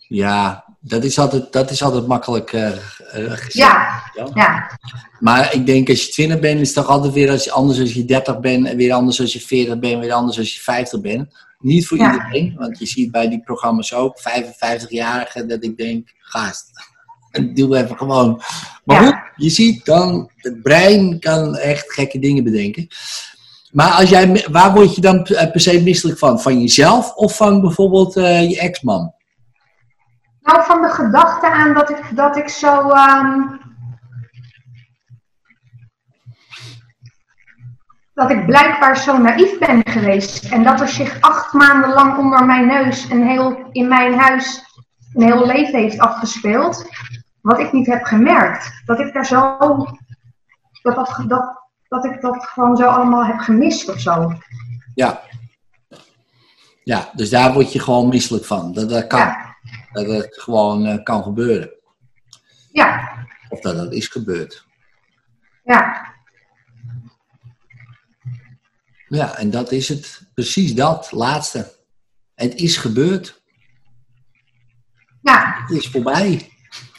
Ja, dat is altijd, dat is altijd makkelijk eh, eh, gezegd. ja, Ja. ja, Maar ik denk als je 20 bent, is het toch altijd weer als je, anders als je 30 bent, en weer anders als je 40 bent, weer anders als je 50 bent. Niet voor Ja. iedereen, want je ziet bij die programma's ook 55-jarigen dat ik denk, gast, doe even gewoon. Maar goed, je ziet dan, het brein kan echt gekke dingen bedenken. Maar als jij, waar word je dan per per se misselijk van? Van jezelf of van bijvoorbeeld eh, je ex-man? Nou, van de gedachte aan dat ik, dat ik zo. ehm, dat ik blijkbaar zo naïef ben geweest. En dat er zich acht maanden lang onder mijn neus een heel, in mijn huis een heel leven heeft afgespeeld. Wat ik niet heb gemerkt. Dat ik daar zo. Dat, dat, dat, dat ik dat gewoon zo allemaal heb gemist of zo. Ja. Ja, dus daar word je gewoon misselijk van. Dat, dat kan. Ja. Dat het gewoon eh, kan gebeuren. Ja, Of dat dat is gebeurd. ja, Ja, en dat is het. Precies dat, laatste. Het is gebeurd. ja, Het is voorbij.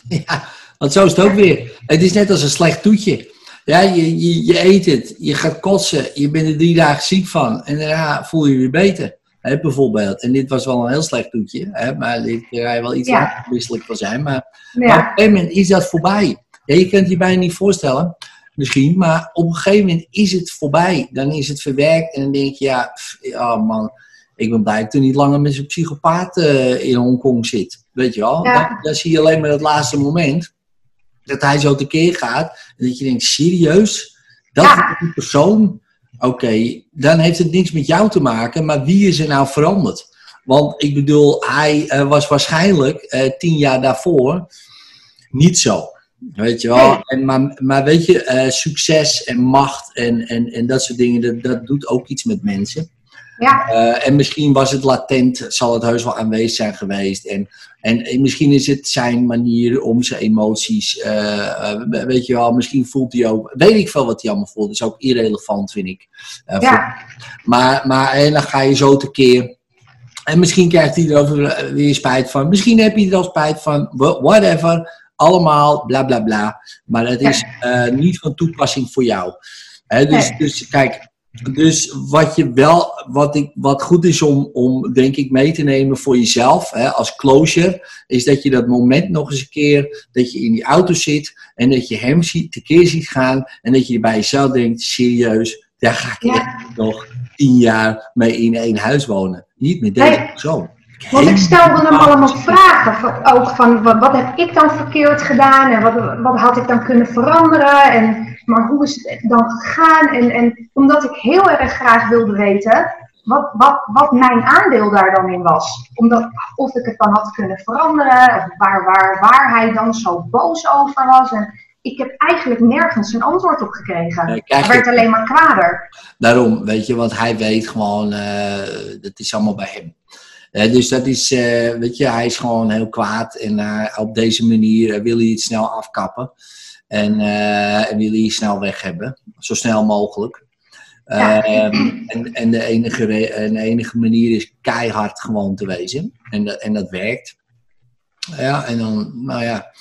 Ja, want zo is het ook weer. Het is net als een slecht toetje. Ja, je, je, je eet het, je gaat kotsen, je bent er drie dagen ziek van. En daarna voel je je weer beter. Hè, bijvoorbeeld. En dit was wel een heel slecht toetje. Hè, maar dit ga je wel iets Ja. langer misselijk van zijn. Maar Maar op een gegeven moment is dat voorbij. Ja, je kunt je bijna niet voorstellen, misschien, maar op een gegeven moment is het voorbij. Dan is het verwerkt en dan denk je, ja, pff, ja man, ik ben blij dat ik er niet langer met zo'n psychopaat eh, in Hongkong zit. Weet je wel? Ja. Dan, dan zie je alleen maar het laatste moment dat hij zo tekeer gaat. En dat je denkt, serieus? Dat Ja. is die persoon? Oké, dan heeft het niks met jou te maken, maar wie is er nou veranderd? Want ik bedoel, hij eh, was waarschijnlijk eh, tien jaar daarvoor niet zo. Weet je wel? Nee. En, maar, maar weet je, eh, succes en macht en, en, en dat soort dingen, dat, dat doet ook iets met mensen. Ja, Eh, en misschien was het latent, zal het heus wel aanwezig zijn geweest. En, en, en misschien is het zijn manier om zijn emoties, eh, eh, weet je wel, misschien voelt hij ook, weet ik veel wat hij allemaal voelt. Dat is ook irrelevant, vind ik. Voor- ja, maar, maar en dan ga je zo tekeer. En misschien krijgt hij er weer- spijt van. Misschien heb je er al spijt van. wha- Whatever. Allemaal, bla bla bla. Maar het is niet van toepassing voor jou. Dus, Nee. dus kijk. Dus wat je wel, wat, ik, wat goed is om, om denk ik mee te nemen voor jezelf, hè, als closure, is dat je dat moment nog eens een keer, dat je in die auto zit en dat je hem ziet, tekeer ziet gaan en dat je bij jezelf denkt, serieus, daar ga ik Ja. nog tien jaar mee in één huis wonen. Niet met deze Nee. persoon. Want ik stelde hem allemaal vragen. Ook van wat, wat heb ik dan verkeerd gedaan en wat, wat had ik dan kunnen veranderen. En, maar hoe is het dan gegaan? En, en omdat ik heel erg graag wilde weten wat, wat, wat mijn aandeel daar dan in was. Omdat, of ik het dan had kunnen veranderen. Of waar, waar, waar hij dan zo boos over was. En ik heb eigenlijk nergens een antwoord op gekregen. Nee, Hij werd alleen maar kwader. Daarom, weet je, want hij weet gewoon, eh dat is allemaal bij hem. Dus dat is, eh, weet je, hij is gewoon heel kwaad en eh, op deze manier wil hij het snel afkappen. En, eh, en wil hij het snel weg hebben, zo snel mogelijk. Ja. Ehm, en, en, de enige en de enige manier is keihard gewoon te wezen. En dat, en dat werkt. Ja, en dan, nou ja,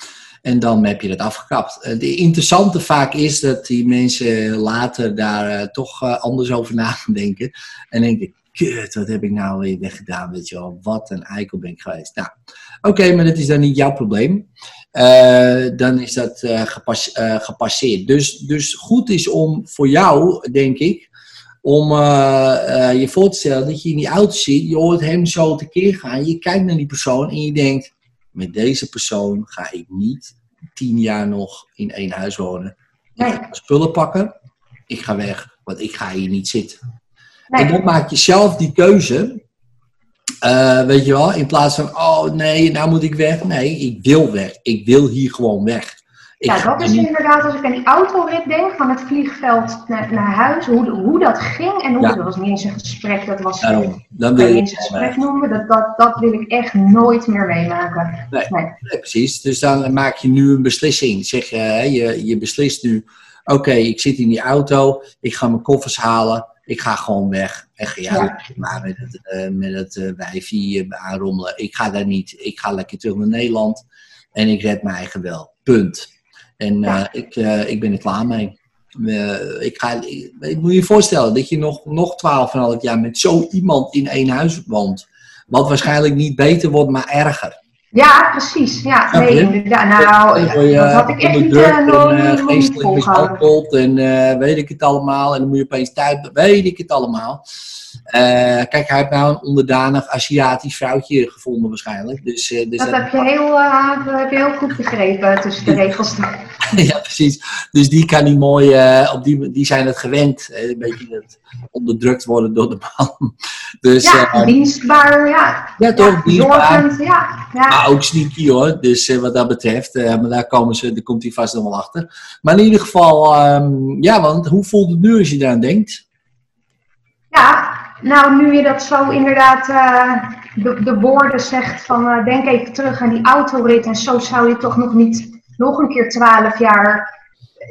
en dan heb je het afgekapt. Eh, De interessante vaak is dat die mensen later daar eh, toch eh, anders over na gaan denken. En denken, kut, wat heb ik nou weer weggedaan, weet je wel. Wat een eikel ben ik geweest. Nou, oké, maar dat is dan niet jouw probleem. Eh, dan is dat eh, gepas- eh, gepasseerd. Dus, dus goed is om voor jou, denk ik, om je voor te stellen dat je in die auto zit, je hoort hem zo tekeer gaan, je kijkt naar die persoon en je denkt, met deze persoon ga ik niet tien jaar nog in één huis wonen. Ik Nee. ga spullen pakken, ik ga weg, want ik ga hier niet zitten. Nee. En dan maak je zelf die keuze, eh, weet je wel, in plaats van, oh nee, nou moet ik weg. Nee, ik wil weg, ik wil hier gewoon weg. Ik Ja, dat is niet- inderdaad, als ik aan die autorit denk, van het vliegveld naar, naar huis, hoe, hoe dat ging en hoe, Ja. dat was niet eens een gesprek, dat was, Daarom, wil eens een gesprek noemen, dat, dat, dat wil ik echt nooit meer meemaken. Nee. Nee. Nee, precies. Dus dan maak je nu een beslissing. Zeg hè, je, je beslist nu: oké, ik zit in die auto, ik ga mijn koffers halen, ik ga gewoon weg. En ga Ja. maar met het, eh met het eh, aanrommelen. Ik ga daar niet. Ik ga lekker terug naar Nederland en ik red mijn eigen wel. Punt. En Ja. ik, ik ben er klaar mee. Ik, ga, ik, ik moet je voorstellen dat je nog, nog 12,5 jaar met zo iemand in één huis woont. Wat waarschijnlijk niet beter wordt, maar erger. Ja, precies. Ja, nee, inderdaad. Nou, je dat had ik echt niet, eh, eh, niet geestelijk mishandeld en eh, weet ik het allemaal. En dan moet je opeens thuis, weet ik het allemaal. Eh, kijk, hij heeft nou een onderdanig Aziatisch vrouwtje gevonden waarschijnlijk. Dus, eh, dus Dat heb je heel, eh, dat heb je heel goed begrepen tussen de regels. ja, precies. Dus die kan niet mooi, op die, die zijn het gewend. een beetje het onderdrukt worden door de man. Dus Ja, dienstbaar, ja. ja, toch, dienstbaar. Ja. ja. Maar ook sneaky hoor, dus wat dat betreft. maar daar, komen ze, daar komt hij vast nog wel achter. Maar in ieder geval, ehm, ja, want hoe voelt het nu als je daaraan denkt? Ja, nou nu je dat zo inderdaad eh, de, de woorden zegt van eh, denk even terug aan die autorit en zo zou je toch nog niet nog een keer twaalf jaar...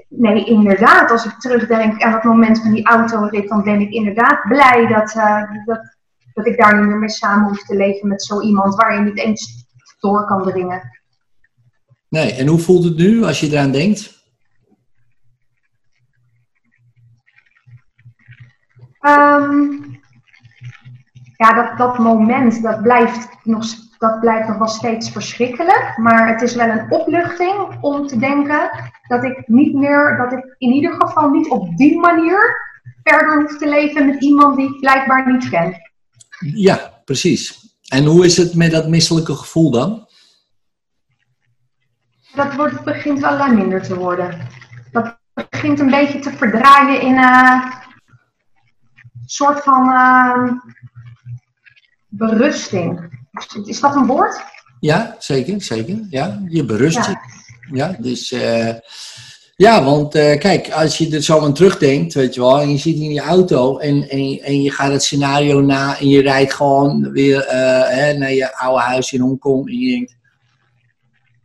Nee, inderdaad, als ik terugdenk aan het moment van die autorit, dan ben ik inderdaad blij dat, eh, dat, dat ik daar niet meer mee samen hoef te leven met zo iemand waar je niet eens door kan dringen. Nee, en hoe voelt het nu als je eraan denkt? Ehm, ja, dat, dat moment, dat blijft, nog, dat blijft nog wel steeds verschrikkelijk. Maar het is wel een opluchting om te denken dat ik niet meer, dat ik in ieder geval niet op die manier verder hoef te leven met iemand die ik blijkbaar niet ken. Ja, precies. En hoe is het met dat misselijke gevoel dan? Dat wordt, begint wel lang minder te worden. Dat begint een beetje te verdraaien in een soort van eh, berusting. Is- dat een woord? Ja, zeker, zeker. Ja, je berust Ja. je. Ja, dus eh, ja, want eh, kijk, als je er zo aan terugdenkt, weet je wel, en je zit in je auto en, en, je- en je gaat het scenario na en je rijdt gewoon weer eh, hè, naar je oude huis in Hongkong en je denkt,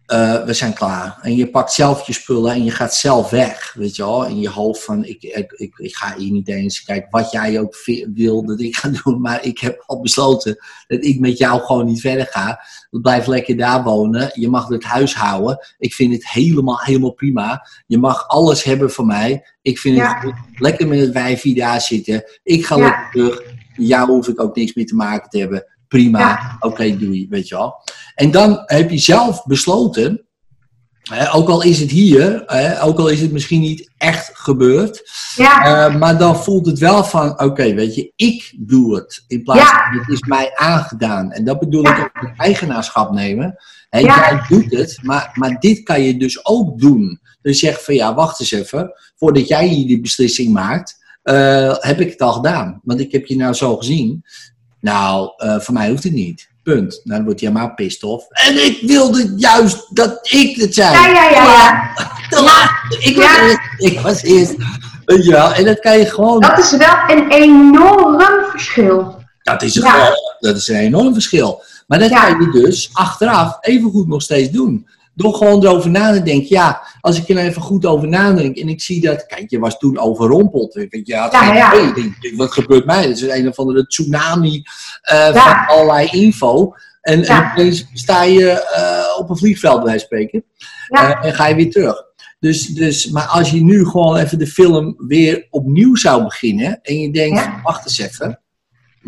eh, we zijn klaar. En je pakt zelf je spullen en je gaat zelf weg, weet je wel, in je hoofd van, ik, ik, ik, ik ga hier niet eens, kijk, wat jij ook wil dat ik ga doen, maar ik heb al besloten dat ik met jou gewoon niet verder ga. Blijf lekker daar wonen. Je mag het huis houden. Ik vind het helemaal, helemaal prima. Je mag alles hebben van mij. Ik vind Ja. het lekker met het wijfie daar zitten. Ik ga Ja. lekker terug. Jou hoef ik ook niks meer te maken te hebben. Prima. Ja. Oké, doei. Weet je wel. En dan heb je zelf besloten. Hè, ook al is het hier, hè, ook al is het misschien niet echt gebeurd, Ja, eh, maar dan voelt het wel van, oké, weet je, ik doe het. In plaats Ja. van, het is mij aangedaan. En dat bedoel ik ook met eigenaarschap nemen. Hè. Jij doet het, maar, maar dit kan je dus ook doen. Dus zeg van, ja, wacht eens even. Voordat jij hier die beslissing maakt, eh, heb ik het al gedaan. Want ik heb je nou zo gezien. Nou, eh voor mij hoeft het niet. Punt. Nou, dan wordt hij helemaal pissed off. En ik wilde juist dat ik het zei. ja, ja, ja. ja. Ik was Ja. eerst. Ik was eerst. Weet je wel, en dat kan je gewoon. Dat is wel een enorm verschil. Dat is, een, Ja. dat is een enorm verschil. Maar dat Ja. kan je dus achteraf even goed nog steeds doen. Door gewoon erover na te denken. Ja, als ik er even goed over nadenk en ik zie dat. Kijk, je was toen overrompeld. Denk, ja, wat gebeurt mij? Dat is een of andere tsunami eh, Ja. van allerlei info. En, en Ja. sta je eh, op een vliegveld, bij spreken. Ja. Eh, en ga je weer terug. Dus, dus, maar als je nu gewoon even de film weer opnieuw zou beginnen. En je denkt, wacht eens even.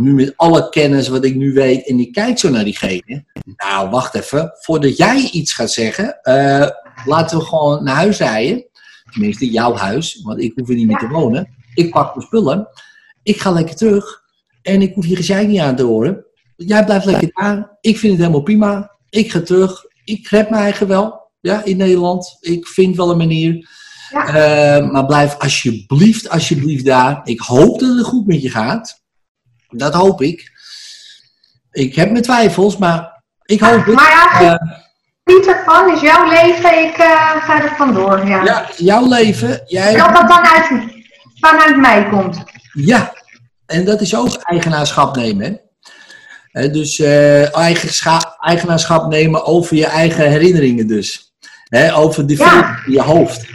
Nu met alle kennis wat ik nu weet. En ik kijk zo naar diegene. Nou, wacht even. Voordat jij iets gaat zeggen. eh, laten we gewoon naar huis rijden. Tenminste, jouw huis. Want ik hoef er niet meer te wonen. Ik pak mijn spullen. Ik ga lekker terug. En ik hoef je gezeik niet aan te horen. Jij blijft lekker daar. Ik vind het helemaal prima. Ik ga terug. Ik red mijn eigen wel. Ja, in Nederland. Ik vind wel een manier. Ja. Eh, maar blijf alsjeblieft, alsjeblieft daar. Ik hoop dat het goed met je gaat. Dat hoop ik. Ik heb mijn twijfels, maar ik hoop het. Maar ja, Eh, geniet ervan, is jouw leven, ik eh, ga er vandoor. Ja. Ja, jouw leven, jij... Dat dat dan uit, vanuit mij komt. Ja, en dat is ook eigenaarschap nemen. Hè? Dus eigenscha- eigenaarschap nemen over je eigen herinneringen dus. Hè, over die Ja. in je hoofd.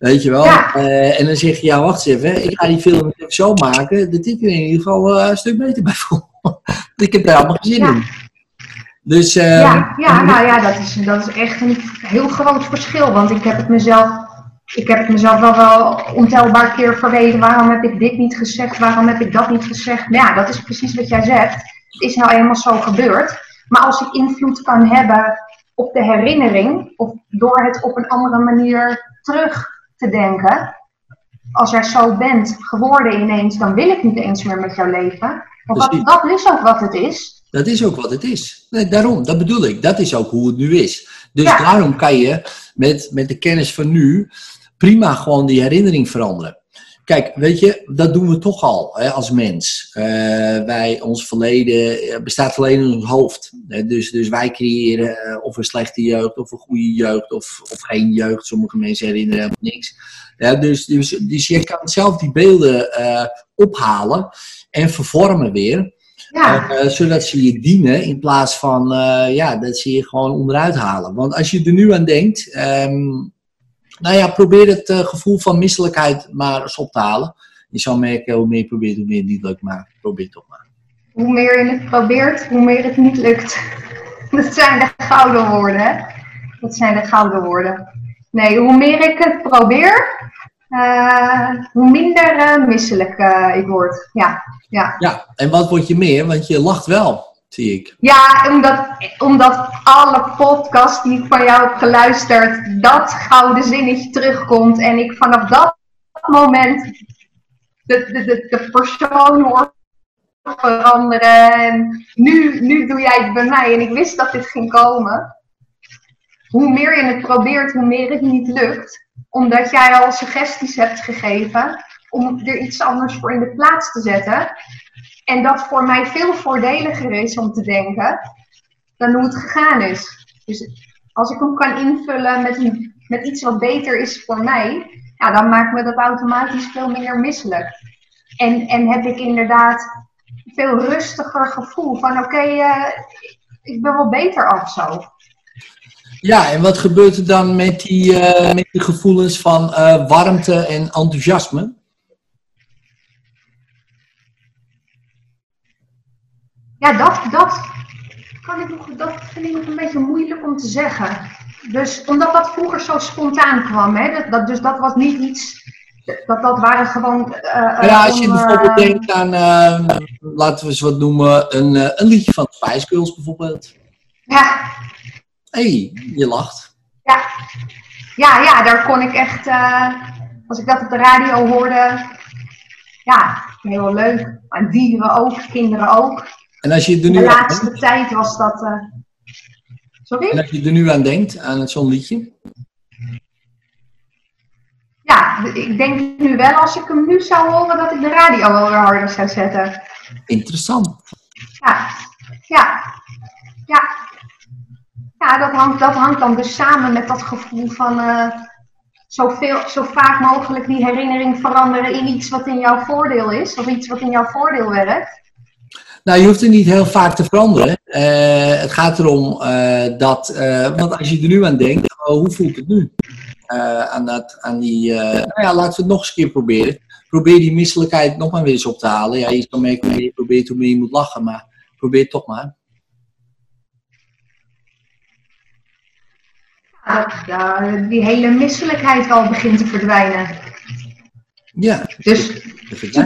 Weet je wel? Ja. Eh, en dan zeg je, ja wacht eens even, ik ga die film zo maken dat ik er in ieder geval eh, een stuk beter bij voel. ik heb daar allemaal geen zin Ja. in. Dus, eh, Ja, ja, nou ja, dat is, dat is echt een heel groot verschil. Want ik heb het mezelf, ik heb het mezelf wel, wel ontelbaar keer verweten. Waarom heb ik dit niet gezegd? Waarom heb ik dat niet gezegd? Nou ja, dat is precies wat jij zegt. Het is nou eenmaal zo gebeurd. Maar als ik invloed kan hebben op de herinnering, of door het op een andere manier terug te denken. Als jij zo bent geworden ineens, dan wil ik niet eens meer met jou leven. Want dat, dat is ook wat het is. Dat is ook wat het is. Nee, daarom, dat bedoel ik. Dat is ook hoe het nu is. Dus Ja. daarom kan je met, met de kennis van nu prima gewoon die herinnering veranderen. Kijk, weet je, dat doen we toch al hè, als mens. Eh, wij, ons verleden eh, bestaat alleen in ons hoofd. Hè, dus, dus wij creëren eh, of een slechte jeugd, of een goede jeugd, of, of geen jeugd. Sommige mensen herinneren helemaal niks. Ja, dus, dus, dus je kan zelf die beelden ophalen en vervormen weer. Ja. Zodat ze je dienen in plaats van ja, dat ze je gewoon onderuit halen. Want als je er nu aan denkt, ehm, nou ja, probeer het eh, gevoel van misselijkheid maar eens op te halen. Je zal merken, hoe meer je probeert, hoe meer het niet lukt, maar probeer het toch maar. hoe meer je het probeert, hoe meer het niet lukt. Dat zijn de gouden woorden, hè? Dat zijn de gouden woorden. Nee, hoe meer ik het probeer, eh, hoe minder eh, misselijk ik word. Ja, ja. Ja, en wat word je meer? Want je lacht wel, ja omdat, omdat alle podcasts die ik van jou heb geluisterd, dat gouden zinnetje terugkomt. En ik vanaf dat moment de, de persoon hoor veranderen. En nu, nu doe jij het bij mij en ik wist dat dit ging komen. Hoe meer je het probeert, hoe meer het niet lukt. Omdat jij al suggesties hebt gegeven om er iets anders voor in de plaats te zetten. En dat voor mij veel voordeliger is om te denken dan hoe het gegaan is. Dus als ik hem kan invullen met, met iets wat beter is voor mij, ja, dan maakt me dat automatisch veel minder misselijk. En, en heb ik inderdaad veel rustiger gevoel van oké, eh, ik ben wel beter af zo. Ja, en wat gebeurt er dan met die, eh, met die gevoelens van eh, warmte en enthousiasme? Ja, dat, dat, kan ik nog, dat vind ik nog een beetje moeilijk om te zeggen. Dus omdat dat vroeger zo spontaan kwam, hè? Dat, dat, dus dat was niet iets. Dat, dat waren gewoon. eh, eh, Ja, als je om, eh, bijvoorbeeld denkt aan, eh, laten we eens wat noemen, een, eh, een liedje van Spice Girls bijvoorbeeld. Ja, Hé, hey, je lacht. ja, ja, ja, daar kon ik echt. eh, als ik dat op de radio hoorde. Ja, heel leuk. Maar dieren ook, kinderen ook. En als je er De nu aan laatste denkt, tijd was dat. eh, en Sorry? als je er nu aan denkt, aan zo'n liedje. Ja, ik denk nu wel als ik hem nu zou horen dat ik de radio wel weer harder zou zetten. Interessant. Ja, ja, ja. Ja, dat hangt, dat hangt dan dus samen met dat gevoel van eh, zoveel, zo vaak mogelijk die herinnering veranderen in iets wat in jouw voordeel is, of iets wat in jouw voordeel werkt. Nou, je hoeft er niet heel vaak te veranderen. Eh, het gaat erom eh, dat, eh, want als je er nu aan denkt, oh, hoe voelt het nu? Aan, dat, aan die, nou ja, laten we het nog eens een keer proberen. Probeer die misselijkheid nog maar weer eens op te halen. Ja, je kan merken hoe je probeert, hoe meer je moet lachen, maar probeer het toch maar. Ja, die hele misselijkheid wel begint te verdwijnen. Ja, Dus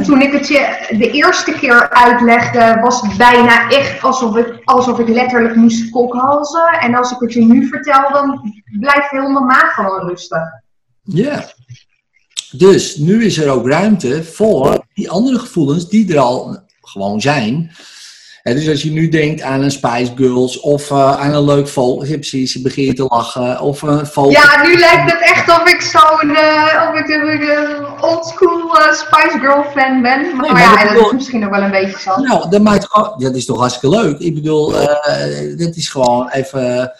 toen ik het je de eerste keer uitlegde, was het bijna echt alsof ik, alsof ik letterlijk moest kokhalzen. En als ik het je nu vertel, dan blijft heel mijn maag gewoon rustig. Ja. Dus nu is er ook ruimte voor die andere gevoelens die er al gewoon zijn. Dus als je nu denkt aan een Spice Girls of eh, aan een leuk vogel, je precies, je begint te lachen, of een vogel. Ja, nu lijkt het echt of ik zo'n eh, of ik een oldschool eh, Spice Girl fan ben. Maar, Nee, maar ja, dat bedoel- is misschien ook wel een beetje zo. Nou, dat, maakt, dat is toch hartstikke leuk. Ik bedoel, dat is gewoon even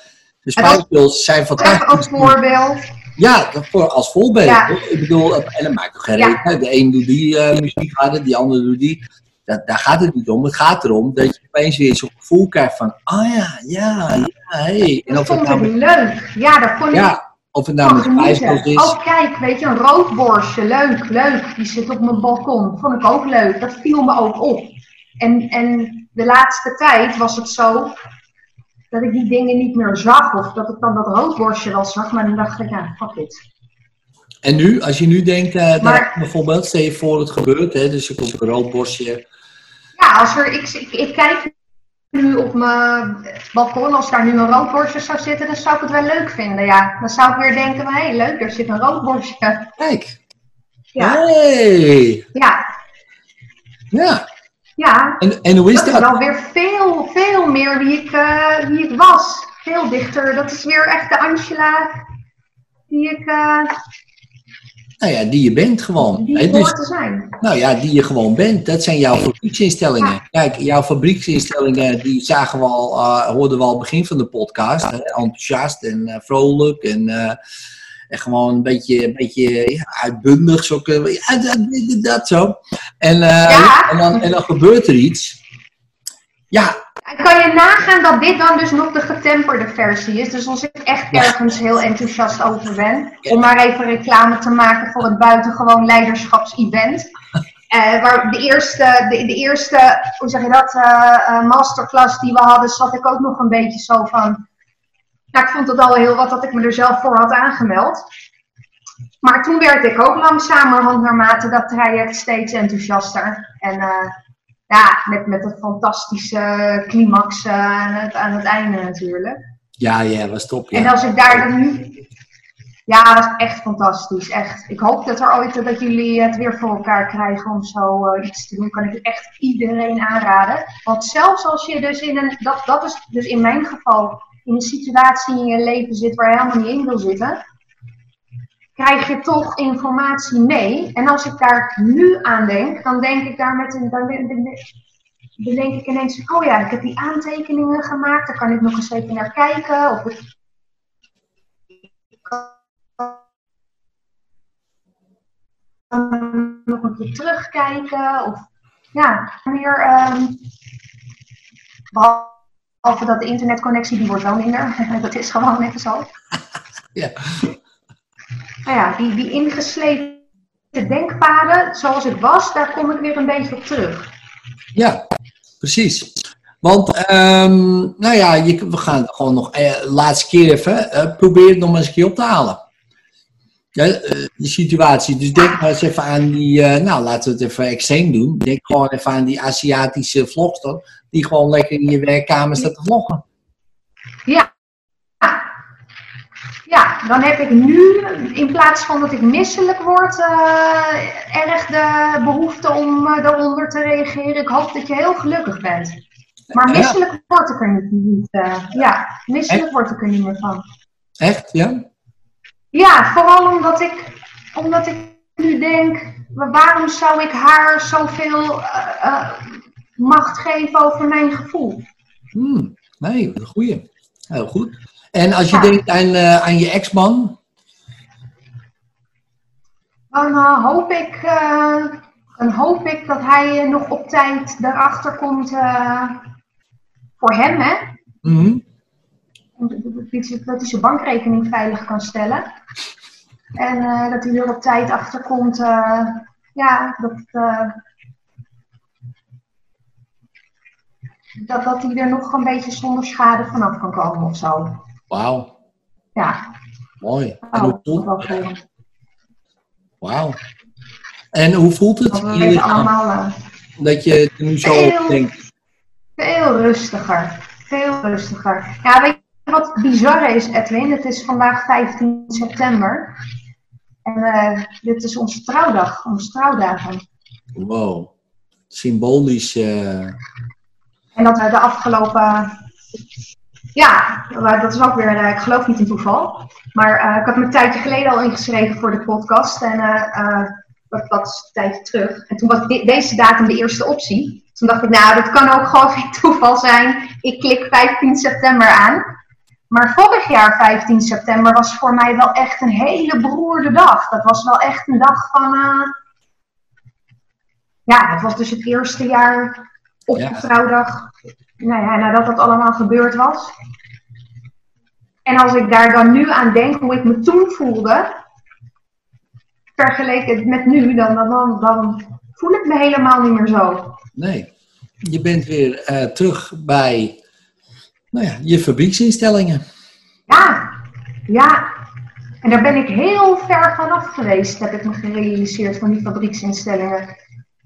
De Spice Girls zijn fantastisch. als voorbeeld. Ja, voor, als voorbeeld. Ja. Ik bedoel, en dat maakt toch geen Ja. De een doet die muziek harder, die ander doet die. Dat, daar gaat het niet om. Het gaat erom dat je opeens weer zo'n gevoel krijgt van, ah ja, ja, ja, hey. En Dat of het vond nou ik leuk. Ja, daar kon ik ja, of het nou met genieten. is. Oh, kijk, weet je, een roodborstje. Leuk, leuk. Die zit op mijn balkon. Vond ik ook leuk. Dat viel me ook op. En, en de laatste tijd was het zo dat ik die dingen niet meer zag. Of dat ik dan dat roodborstje wel zag. Maar dan dacht ik, ja, fuck it. En nu, als je nu denkt, eh, Maar- bijvoorbeeld, stel je voor het gebeurt, hè, dus je komt een rood borstje. Ja, als er, ik, ik, ik kijk nu op mijn balkon. Als daar nu een roodborstje zou zitten, dan zou ik het wel leuk vinden. Ja, dan zou ik weer denken, hé, hey, leuk, er zit een roodborstje. Kijk. Ja, Hey. ja, Ja. ja. En, en hoe is dat is dat? wel weer veel, veel meer wie ik, eh, wie ik was. Veel dichter. Dat is weer echt de Angela die ik eh Nou ja, die je bent gewoon. die ik dus, te zijn. nou ja, die je gewoon bent. Dat zijn jouw fabrieksinstellingen. Kijk, jouw fabrieksinstellingen, die zagen we al, eh, hoorden we al begin van de podcast. Enthousiast en eh, vrolijk en, eh, en gewoon een beetje, een beetje ja, uitbundig. Zo, kunnen we- ja, dat, dat, dat zo. En, en, dan, en dan gebeurt er iets. Ja, kan je nagaan dat dit dan dus nog de getemperde versie is? Dus als ik echt ergens heel enthousiast over ben, om maar even reclame te maken voor het buitengewoon leiderschapsevent. Eh waar de eerste, de, de eerste, hoe zeg je dat, eh, masterclass die we hadden, zat ik ook nog een beetje zo van. Nou, ik vond het al heel wat dat ik me er zelf voor had aangemeld. Maar toen werd ik ook langzamerhand naarmate dat traject steeds enthousiaster. En ja, met, met een fantastische climax eh, aan, het, aan het einde natuurlijk. ja, ja, was top. En als ik daar dan nu... Ja, dat was echt fantastisch, echt. Ik hoop dat er ooit dat jullie het weer voor elkaar krijgen om zo eh, iets te doen. Kan ik echt iedereen aanraden. Want zelfs als je dus in een... Dat, dat is dus in mijn geval in een situatie in je leven zit waar je helemaal niet in wil zitten krijg je toch informatie mee. En als ik daar nu aan denk, dan denk ik daar met een. Dan, denk ik ineens: oh ja, ik heb die aantekeningen gemaakt, daar kan ik nog eens even naar kijken. Of ik kan nog een keer terugkijken. Of ja, meer. ehm, behalve dat de internetconnectie, die wordt wel minder. dat is gewoon even zo. Ja. Nou ja, die, die ingesleten denkpaden, zoals ik was, daar kom ik weer een beetje op terug. Ja, precies. Want, ehm, nou ja, je, we gaan gewoon nog eh, laatste keer even. eh, probeer het nog eens een keer op te halen. Ja, eh, die situatie. Dus denk maar eens even aan die, eh, nou laten we het even extreem doen. Denk gewoon even aan die Aziatische vlogster. Die gewoon lekker in je werkkamer staat te vloggen. Ja. Ja, dan heb ik nu, in plaats van dat ik misselijk word, eh, erg de behoefte om eh, daaronder te reageren. Ik hoop dat je heel gelukkig bent. Maar Ja. misselijk word ik er niet. eh, ja, misselijk word ik er niet meer van. Echt, ja? Ja, vooral omdat ik, omdat ik nu denk, wa- waarom zou ik haar zoveel eh, eh, macht geven over mijn gevoel? Hmm, nee, een goeie. Heel goed. En als je Ja. denkt aan, eh, aan je ex-man, Dan eh, hoop ik, eh, dan hoop ik dat hij nog op tijd erachter komt voor hem, hè? mhm, Dat hij- dat hij zijn bankrekening veilig kan stellen. En dat hij er op tijd achter komt, ja, dat, dat, dat hij er nog een beetje zonder schade vanaf kan komen of zo. Wauw, Ja, mooi. En oh, hoe voelt, wauw. En hoe voelt het Dat je allemaal eh, dat je er nu zo Heel- op denkt? veel rustiger. Veel rustiger. Ja, weet je wat bizar is, Edwin? Het is vandaag 15 september. En eh, dit is onze trouwdag, onze trouwdagen. Wow, symbolisch. eh, En dat we de afgelopen. Ja, dat is ook weer. eh, ik geloof niet in toeval. Maar eh, ik had me een tijdje geleden al ingeschreven voor de podcast. En eh, eh, dat, dat is een tijdje terug. En toen was deze datum de eerste optie. Toen dacht ik, nou, dat kan ook gewoon geen toeval zijn. Ik klik 15 september aan. Maar vorig jaar, 15 september, was voor mij wel echt een hele beroerde dag. Dat was wel echt een dag van. Ja, het was dus het eerste jaar op Ja. de trouwdag. Nou ja, nadat dat allemaal gebeurd was. En als ik daar dan nu aan denk hoe ik me toen voelde, vergeleken met nu, dan, dan, voel ik me helemaal niet meer zo. Nee. Je bent weer eh, terug bij nou ja, je fabrieksinstellingen. Ja, ja. En daar ben ik heel ver vanaf geweest, heb ik me gerealiseerd van die fabrieksinstellingen.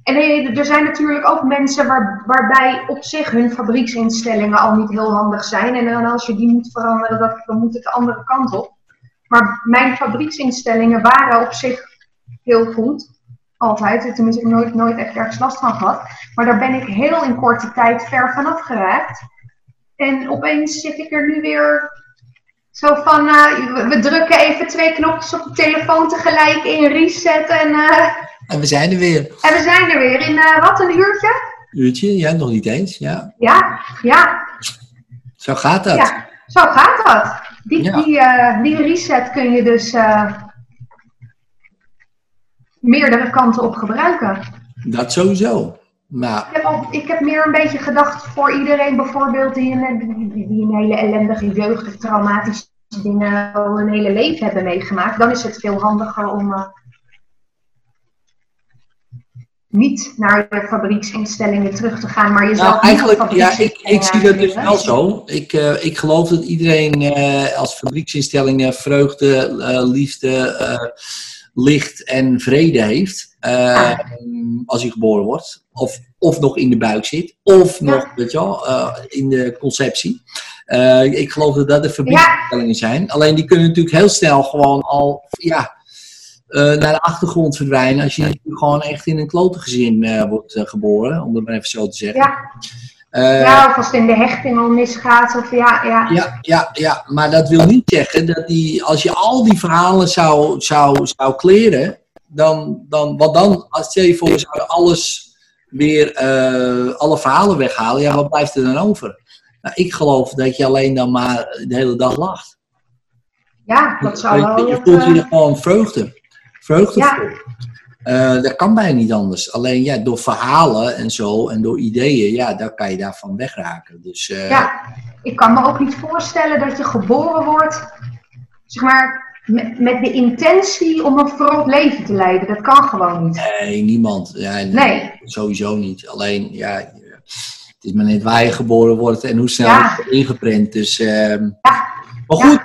En eh, er zijn natuurlijk ook mensen waar, waarbij op zich hun fabrieksinstellingen al niet heel handig zijn. En dan als je die moet veranderen, dan moet het de andere kant op. Maar mijn fabrieksinstellingen waren op zich heel goed. Altijd. Tenminste, ik heb nooit, nooit echt ergens last van gehad. Maar daar ben ik heel in korte tijd ver vanaf geraakt. En opeens zit ik er nu weer zo van, eh, we, we drukken even twee knopjes op de telefoon tegelijk in reset en, eh, En we zijn er weer. en we zijn er weer in, eh, wat, een uurtje? Uurtje, ja, nog niet eens. Ja, Ja, ja, zo gaat dat. ja, zo gaat dat. Die, Ja. die, eh, die reset kun je dus eh, meerdere kanten op gebruiken. Dat sowieso. Maar Ik heb, al, ik heb meer een beetje gedacht voor iedereen bijvoorbeeld die een, die, die een hele ellendige jeugd of traumatische dingen al een hele leven hebben meegemaakt. Dan is het veel handiger om niet naar de fabrieksinstellingen terug te gaan, maar jezelf Nou, eigenlijk, ja, ik, ik zie dat dus wel zo. Ik, eh, ik geloof dat iedereen eh, als fabrieksinstellingen vreugde, eh, liefde, licht en vrede heeft. Als hij geboren wordt. Of, of nog in de buik zit. Of nog, weet je wel, in de conceptie. Ik geloof dat dat de fabrieksinstellingen zijn. Alleen die kunnen natuurlijk heel snel gewoon al, ja... eh, naar de achtergrond verdwijnen als je gewoon echt in een klote gezin eh, wordt eh, geboren, om het maar even zo te zeggen. Ja, Eh, ja, of als het in de hechting al misgaat. Of ja, ja. ja, ja, ja, maar dat wil niet zeggen dat die, als je al die verhalen zou, zou, zou kleren, dan, dan, wat dan, als je voor, je zou alles weer, eh, alle verhalen weghalen, ja, wat blijft er dan over? Nou, ik geloof dat je alleen dan maar de hele dag lacht. ja, dat zou wel. je voelt je eh, er gewoon vreugde. Ja. Eh, dat kan bijna niet anders. Alleen ja, door verhalen en zo en door ideeën, ja, daar kan je daarvan wegraken. Dus eh, Ja, ik kan me ook niet voorstellen dat je geboren wordt, zeg maar, met, de intentie om een verrot leven te leiden. Dat kan gewoon niet. nee, niemand. Ja, nee, Nee. Sowieso niet. Alleen, ja, het is maar net waar je geboren wordt en hoe snel Ja. het wordt ingeprent. Dus, ehm, Ja. maar goed.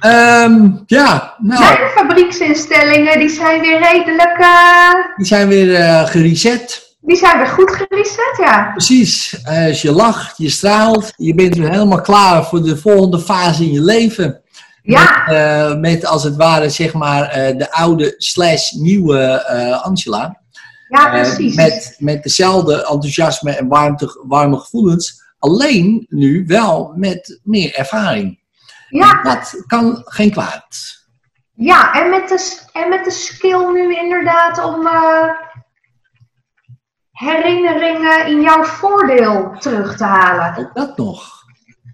Ehm, ja, nou, Mijn fabrieksinstellingen, die zijn weer redelijk, eh, die zijn weer eh, gereset. die zijn weer goed gereset, ja. Precies. Eh, als je lacht, je straalt, je bent weer helemaal klaar voor de volgende fase in je leven. Ja, Met, met als het ware, zeg maar, de oude slash nieuwe Angela. ja, precies. met, met dezelfde enthousiasme en warmte, warme gevoelens. Alleen nu wel met meer ervaring. Ja, Dat kan geen kwaad. ja en, met de, en met de skill nu inderdaad om eh, herinneringen in jouw voordeel terug te halen. Ook dat nog.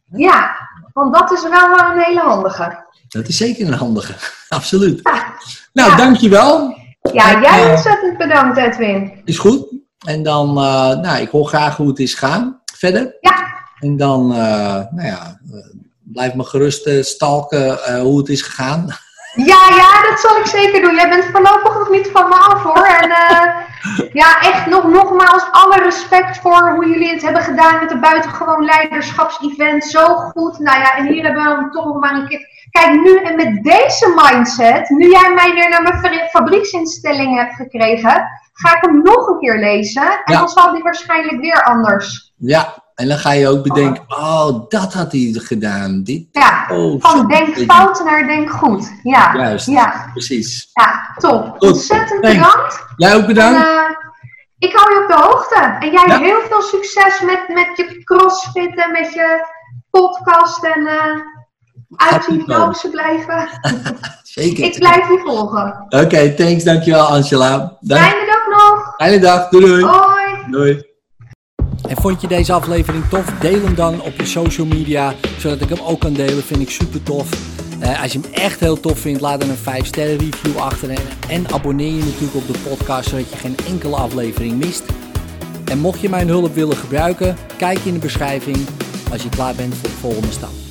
Ja, want dat is wel een hele handige. Dat is zeker een handige. Absoluut. Ja. Nou, Ja. dankjewel. Ja, jij eh, ontzettend bedankt, Edwin. Is goed. En dan, eh, nou, ik hoor graag hoe het is gaan. Verder. Ja, En dan, nou ja, blijf me gerust eh, stalken eh, hoe het is gegaan. ja, ja, dat zal ik zeker doen. Jij bent voorlopig nog niet van me af hoor. En eh, ja, echt nog, nogmaals alle respect voor hoe jullie het hebben gedaan met de buitengewoon leiderschapsevent. Zo goed. Nou ja, en hier hebben we hem toch nog maar een keer. Kijk, nu en met deze mindset, nu jij mij weer naar mijn fabri- fabrieksinstelling hebt gekregen, ga ik hem nog een keer lezen. En Ja. dan zal die waarschijnlijk weer anders. Ja, en dan ga je ook bedenken, oh, dat had hij gedaan. Dit, Ja, oh, van denk fout naar denk goed. Ja, Juist. ja, Precies. ja, top. Goed. Ontzettend Thanks. bedankt. Jij ook En, bedankt. eh, ik hou je op de hoogte. En jij Ja. heel veel succes met, met je crossfit en met je podcast. En eh uit dozen blijven. Zeker. Ik blijf je volgen. Oké, thanks. Dankjewel Angela. Dank. Fijne dag nog. Fijne dag. Doei doei. Hoi. Doei. En vond je deze aflevering tof? Deel hem dan op je social media, zodat ik hem ook kan delen. Vind ik super tof. Uh, als je hem echt heel tof vindt, laat dan een 5 sterren review achter. En, en abonneer je natuurlijk op de podcast, zodat je geen enkele aflevering mist. En mocht je mijn hulp willen gebruiken, kijk in de beschrijving als je klaar bent voor de volgende stap.